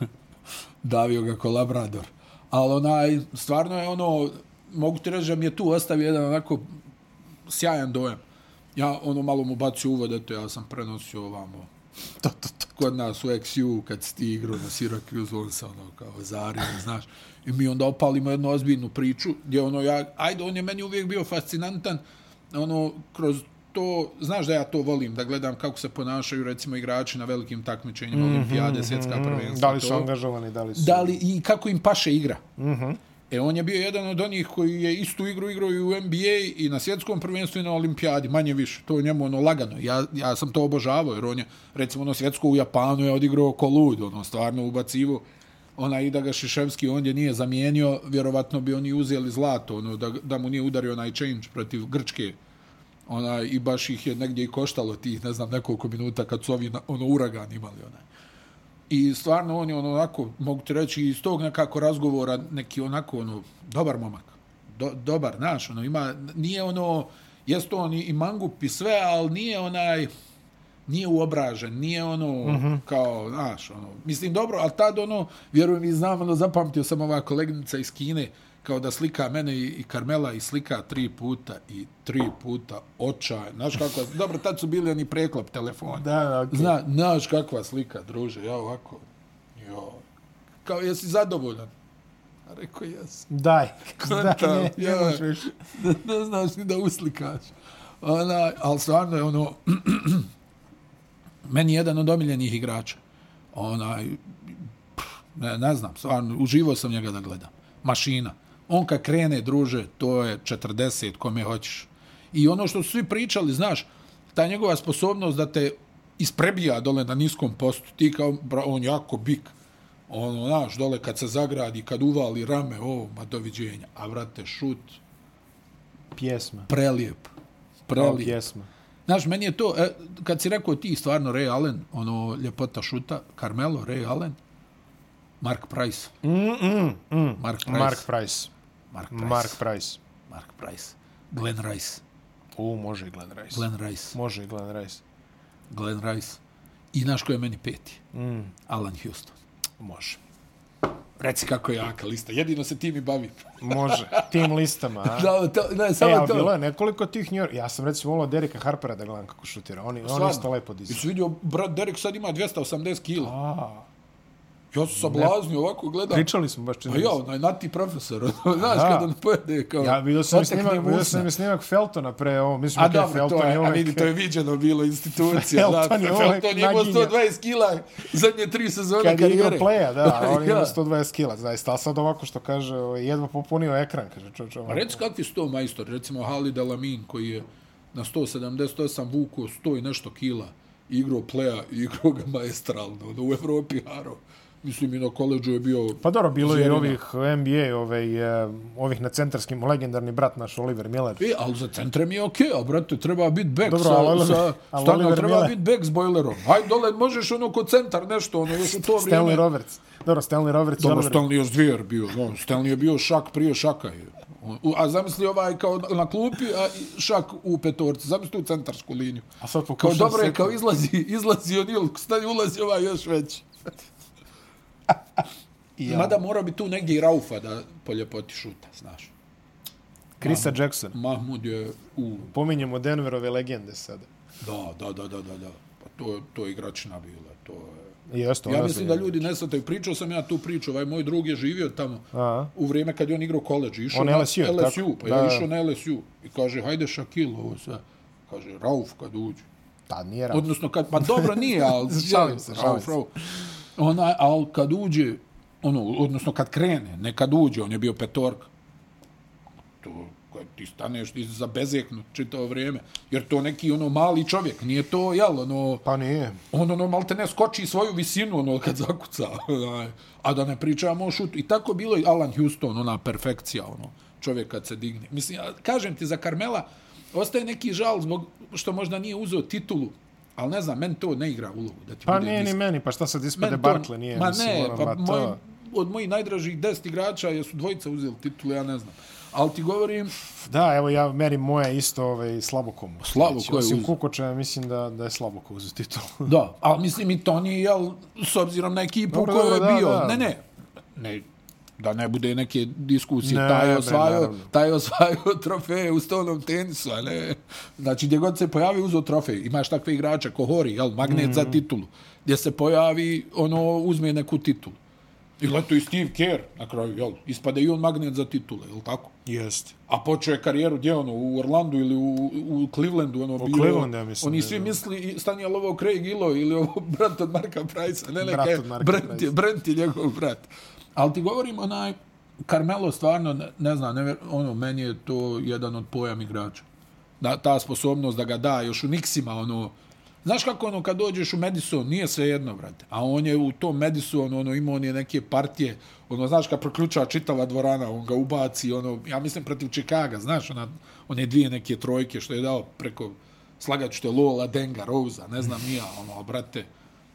davio ga ko labrador. Ali onaj, stvarno je ono, mogu ti reći da mi je tu ostavio jedan onako sjajan dojam. Ja ono malo mu bacio uvod, eto ja sam prenosio ovamo To, to, to. kod nas u XU, kad si ti igrao na Syracuse, on se ono kao zario, znaš. I mi onda opalimo jednu ozbiljnu priču, gdje ono ja, ajde, on je meni uvijek bio fascinantan, ono, kroz to, znaš da ja to volim, da gledam kako se ponašaju, recimo, igrači na velikim takmičenjima, mm -hmm, olimpijade, svjetska prvenstva. Da li su to. angažovani, da li su... Da li, i kako im paše igra. Mm -hmm. E, on je bio jedan od onih koji je istu igru igrao i u NBA i na svjetskom prvenstvu i na olimpijadi, manje više. To je njemu ono lagano. Ja, ja sam to obožavao, jer on je, recimo, ono svjetsko u Japanu je odigrao ko lud, ono, stvarno ubacivo. Ona i da ga Šiševski ondje nije zamijenio, vjerovatno bi oni uzeli zlato, ono, da, da mu nije udario onaj change protiv Grčke. Ona, I baš ih je negdje i koštalo tih, ne znam, nekoliko minuta kad su ovi ono, uragan imali. Onaj. I stvarno on je ono onako, mogu ti reći, iz tog nekako razgovora neki onako ono, dobar momak. Do, dobar, znaš, ono, ima, nije ono, jest on i mangup i sve, ali nije onaj, nije uobražen, nije ono, mm -hmm. kao, znaš, ono, mislim, dobro, ali tad ono, vjerujem i znam, ono, zapamtio sam ova kolegnica iz Kine, kao da slika mene i, i Karmela i slika tri puta i tri puta očaj. Znaš kakva, dobro, tad su bili oni preklop telefona. Da, da, okay. Zna, znaš kakva slika, druže, ja ovako, jo, kao, jesi zadovoljan? A rekao, jes. Daj, daj, ne, ne ja, više. Ne, ne znaš ni da uslikaš. Ona, ali stvarno je ono, meni jedan od omiljenih igrača. Onaj, ne, ne znam, stvarno, uživo sam njega da gledam. Mašina on kad krene, druže, to je 40 kome hoćeš. I ono što su svi pričali, znaš, ta njegova sposobnost da te isprebija dole na niskom postu, ti kao, on jako bik, ono, znaš, dole kad se zagradi, kad uvali rame, o, ma doviđenja, a vrate, šut, pjesma, prelijep, prelijep. O, pjesma. Znaš, meni je to, e, kad si rekao ti stvarno Ray Allen, ono, ljepota šuta, Carmelo, Ray Allen, Mark Price. Mm, mm, mm. Mark Price. Mark Price. Mark Price. Mark Price. Mark Price. Glenn Rice. U, može i Glenn Rice. Glenn Rice. Može i Glenn Rice. Glenn Rice. I znaš ko je meni peti? Mm. Alan Houston. Može. Reci kako je jaka lista. Jedino se tim i bavi. Može. Tim listama. A? da, to, ne, samo e, ali to. bilo je nekoliko tih njor... Ja sam recimo volao Derika Harpera da gledam kako šutira. On, on isto lepo dizio. Jesi vidio, brat Derek sad ima 280 kila. A, Ja sam sablaznio ovako gledam. Pričali smo baš čini. A ja, onaj nati profesor, znaš kada on pojede kao... Ja vidio sam snimak, vidio sam snimak Feltona pre ovo, mislim da okay, Felton je, uvek... A vidi, to je viđeno bilo institucija. Felton je Felton je imao 120 kila zadnje tri sezone kad karijere. Kad je igrao playa, da, on ima 120 kila, zaista. A sad ovako što kaže, jedva popunio ekran, kaže čo, čo. A reci kakvi su to majstor, recimo Halid Alamin koji je na 178 vuko 100 i nešto kila igrao playa, igrao ga maestralno, u Evropi haro. Mislim, i na koleđu je bio... Pa dobro, bilo je ovih NBA, ovaj, uh, ovih na centarskim, legendarni brat naš Oliver Miller. E, ali za centre mi je okej, okay, a brate, treba biti back dobro, sa... Ali, sa ali stana, treba Miller... biti back s bojlerom. Hajde dole, možeš ono kod centar nešto, ono, još u to vrijeme... Stanley Roberts. Dobro, Stanley Roberts. Dobro, Oliver... Stanley još dvijer bio. No, Stanley je bio šak prije šaka. A zamisli ovaj kao na klupi, a šak u petorci. Zamisli u centarsku liniju. A sad kao dobro je, kao izlazi, izlazi on ili stani ulazi ovaj još veći. Ja. Mada mora bi tu negdje i Raufa da po ljepoti šuta, znaš. Krisa Jackson. Mahmud je u... Pominjemo Denverove legende sada. Da, da, da, da, da. da. Pa to, to je igračina bila. To je... Jeste, ja mislim da ljudi ne sad pričao sam ja tu priču, ovaj moj drug je živio tamo Aha. u vrijeme kad je on igrao koleđ, išao on na LSU, LSU pa da, je išao na LSU i kaže hajde Shaquille ovo sve. Kaže Rauf kad uđe. Pa nije Rauf. Odnosno kad pa dobro nije, al šalim se, šalim se. Rauf ona, al kad uđe, ono, odnosno kad krene, ne kad uđe, on je bio petorka. To, kad ti staneš, ti za bezeknut čitao vrijeme. Jer to neki, ono, mali čovjek, nije to, jel, ono... Pa nije. On, ono, mal te ne skoči svoju visinu, ono, kad zakuca. A da ne pričamo o šutu. I tako bilo i Alan Houston, ona perfekcija, ono, čovjek kad se digne. Mislim, ja, kažem ti, za Carmela, ostaje neki žal zbog što možda nije uzeo titulu Ali ne znam, meni to ne igra ulogu. Da ti pa nije ni meni, pa šta sad ispade Barkley nije. Ma ne, pa, pa moj, od mojih najdražih deset igrača jesu dvojica uzeli titulu, ja ne znam. Ali ti govorim... Da, evo ja merim moje isto ovaj, slabo komu. Slabo znači, ko je Osim Kukoča, mislim da, da je slabo ko uzeti titul. da, ali mislim i to nije, jel, s obzirom na ekipu koju je bio. Da. Ne, ne, ne, da ne bude neke diskusije, ne, taj je osvajao, taj je osvajao trofeje u stolnom tenisu, a ne, znači gdje god se pojavi uzo trofej, imaš takve igrača ko Hori, jel, magnet mm. za titulu, gdje se pojavi, ono, uzme neku titulu. I leto i Steve Kerr, na kraju, jel, ispade i on magnet za titule, jel tako? Jest. A počeo je karijeru gdje ono, u Orlandu ili u, u Clevelandu, ono, u bilo, Cleveland, ja mislim. Oni svi je, misli, stanje li ovo Craig Illo ili ovo brat od Marka Price, ne, ne, Brent, je, Brent je njegov brat. Ali ti govorim, onaj, Carmelo stvarno, ne, ne znam, ne, ono, meni je to jedan od pojam igrača. Da, ta sposobnost da ga da još u Nixima, ono, Znaš kako ono kad dođeš u Madison, nije sve jedno, brate. A on je u tom Madison, ono ima on je neke partije, ono znaš kad proključa čitava dvorana, on ga ubaci, ono ja mislim protiv Chicaga, znaš, ona one dvije neke trojke što je dao preko slagač što je Lola Denga Rosa, ne znam nija, ono brate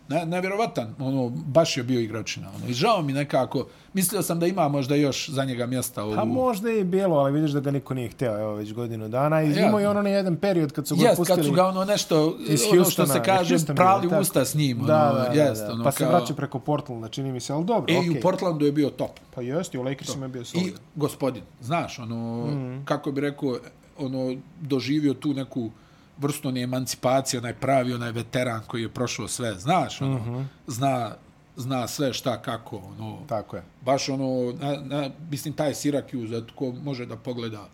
ne, nevjerovatan, ono, baš je bio igračina. Ono. I žao mi nekako, mislio sam da ima možda još za njega mjesta. U... Pa možda je bilo, ali vidiš da ga niko nije htio, evo već godinu dana. I ja. imao je ono na jedan period kad su ga yes, pustili. kad su ga ono nešto, iz ono što se kaže, Houstona, prali tako. usta s njim. Ono, da, da, jest, da, da. Ono, pa kao... se vraća preko Portlanda, čini mi se, ali dobro. E, okay. u Portlandu je bio top. Pa jest, i u Lakersima je bio solidan. I gospodin, znaš, ono, mm -hmm. kako bi rekao, ono, doživio tu neku vrstu ne emancipacije, onaj pravi, onaj veteran koji je prošao sve, znaš, ono, mm -hmm. zna, zna sve šta, kako, ono, Tako je. baš ono, na, na, mislim, taj Syracuse, ko može da pogleda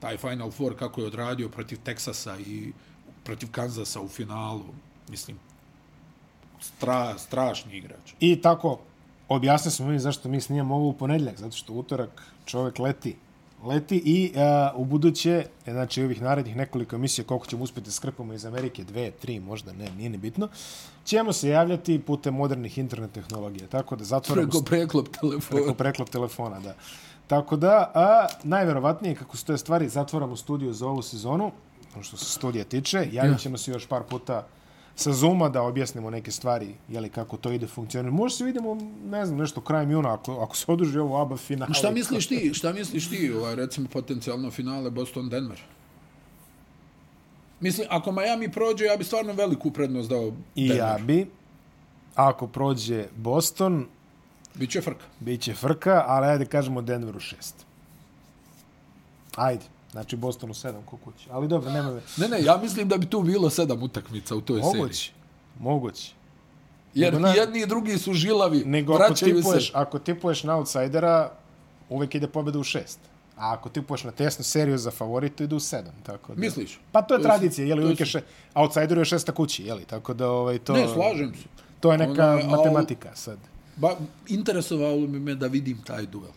taj Final Four kako je odradio protiv Teksasa i protiv Kanzasa u finalu, mislim, stra, strašni igrač. I tako, objasnio smo mi zašto mi snijemo ovo u ponedljak, zato što utorak čovjek leti leti i uh, u buduće, e, znači ovih narednih nekoliko emisija, koliko ćemo uspjeti skrpamo iz Amerike, dve, tri, možda ne, nije ni bitno, ćemo se javljati putem modernih internet tehnologija. Tako da zatvorimo... Preko preklop telefona. Preko preklop telefona, da. Tako da, a, najverovatnije, kako su te stvari, zatvoramo studiju za ovu sezonu, ono što se studija tiče, javit ćemo se još par puta sa Zuma da objasnimo neke stvari, jeli kako to ide funkcionira. Možda se vidimo, ne znam, nešto krajem juna, ako, ako se oduži ovo ABA finale. Šta misliš ti, šta misliš ti, ovaj, recimo, potencijalno finale Boston-Denver? Mislim, ako Miami prođe, ja bi stvarno veliku prednost dao I Denver. ja bi. Ako prođe Boston... Biće frka. Biće frka, ali ajde kažemo Denveru šest. Ajde. Znači Bostonu sedam ko kući. Ali dobro, nema me. Ne, ne, ja mislim da bi tu bilo sedam utakmica u toj mogući, seriji. Mogući. Jer na, jedni i drugi su žilavi. Nego ako tipuješ, se. ako tipuješ na outsidera, uvek ide pobjeda u šest. A ako tipuješ na tesnu seriju za favoritu, ide u sedam. Tako da. Misliš? Pa to je to tradicija, je li uvijek je še, outsideru je šesta kući, je li? Tako da ovaj, to... Ne, slažem se. To je neka Ona, matematika sad. Ba, interesovalo mi me da vidim taj duel.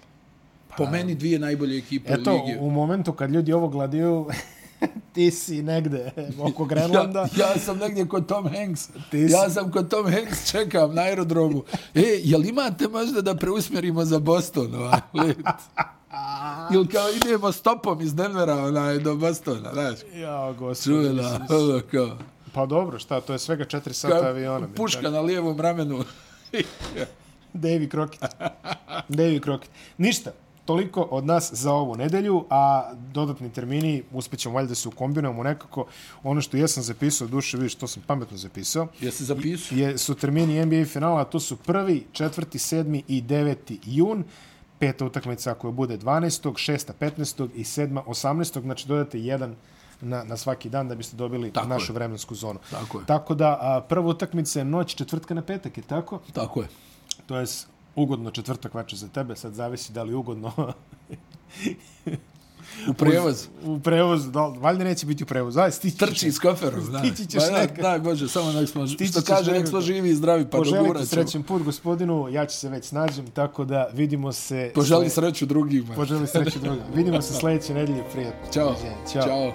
Po meni dvije najbolje ekipe Eto, u lige. u momentu kad ljudi ovo gledaju, ti si negde oko Grenlanda. ja, ja sam negdje kod Tom Hanks. Ti si... Ja sam kod Tom Hanks, čekam na aerodromu. E, jel imate možda da preusmjerimo za Boston ovaj let? Ili kao idemo stopom iz Denvera onaj, do Bostona, znaš? Ja, gospod. Čujela, ono kao. Pa dobro, šta, to je svega četiri sata aviona. Puška na lijevom ramenu. Davy Crockett. Davy Crockett. Ništa, toliko od nas za ovu nedelju, a dodatni termini uspjećemo valjda da se ukombinujemo nekako. Ono što ja sam zapisao, duše vidiš, to sam pametno zapisao. Jesi zapisao? Je, su termini NBA finala, to su prvi, četvrti, sedmi i deveti jun. Peta utakmica koja bude 12. šesta 15. i sedma 18. Znači dodate jedan na, na svaki dan da biste dobili tako našu je. vremensku zonu. Tako je. Tako da, a, prva utakmica je noć četvrtka na petak, je tako? Tako je. To je ugodno četvrtak večer za tebe, sad zavisi da li ugodno u prevoz. U, u prevoz, da, valjda neće biti u prevoz. Aj, stići Trči s koferom, znaš. Stići ćeš ba, neka. Daj, Bože, samo nek smo, što kaže, nek smo živi i zdravi, pa Poželite dogurat srećen put, gospodinu, ja ću se već snađem, tako da vidimo se... Poželi sle... sreću drugima. Poželi sreću drugima. vidimo se sljedeće nedelje, prijatno. Ćao. Ćao. Ćao.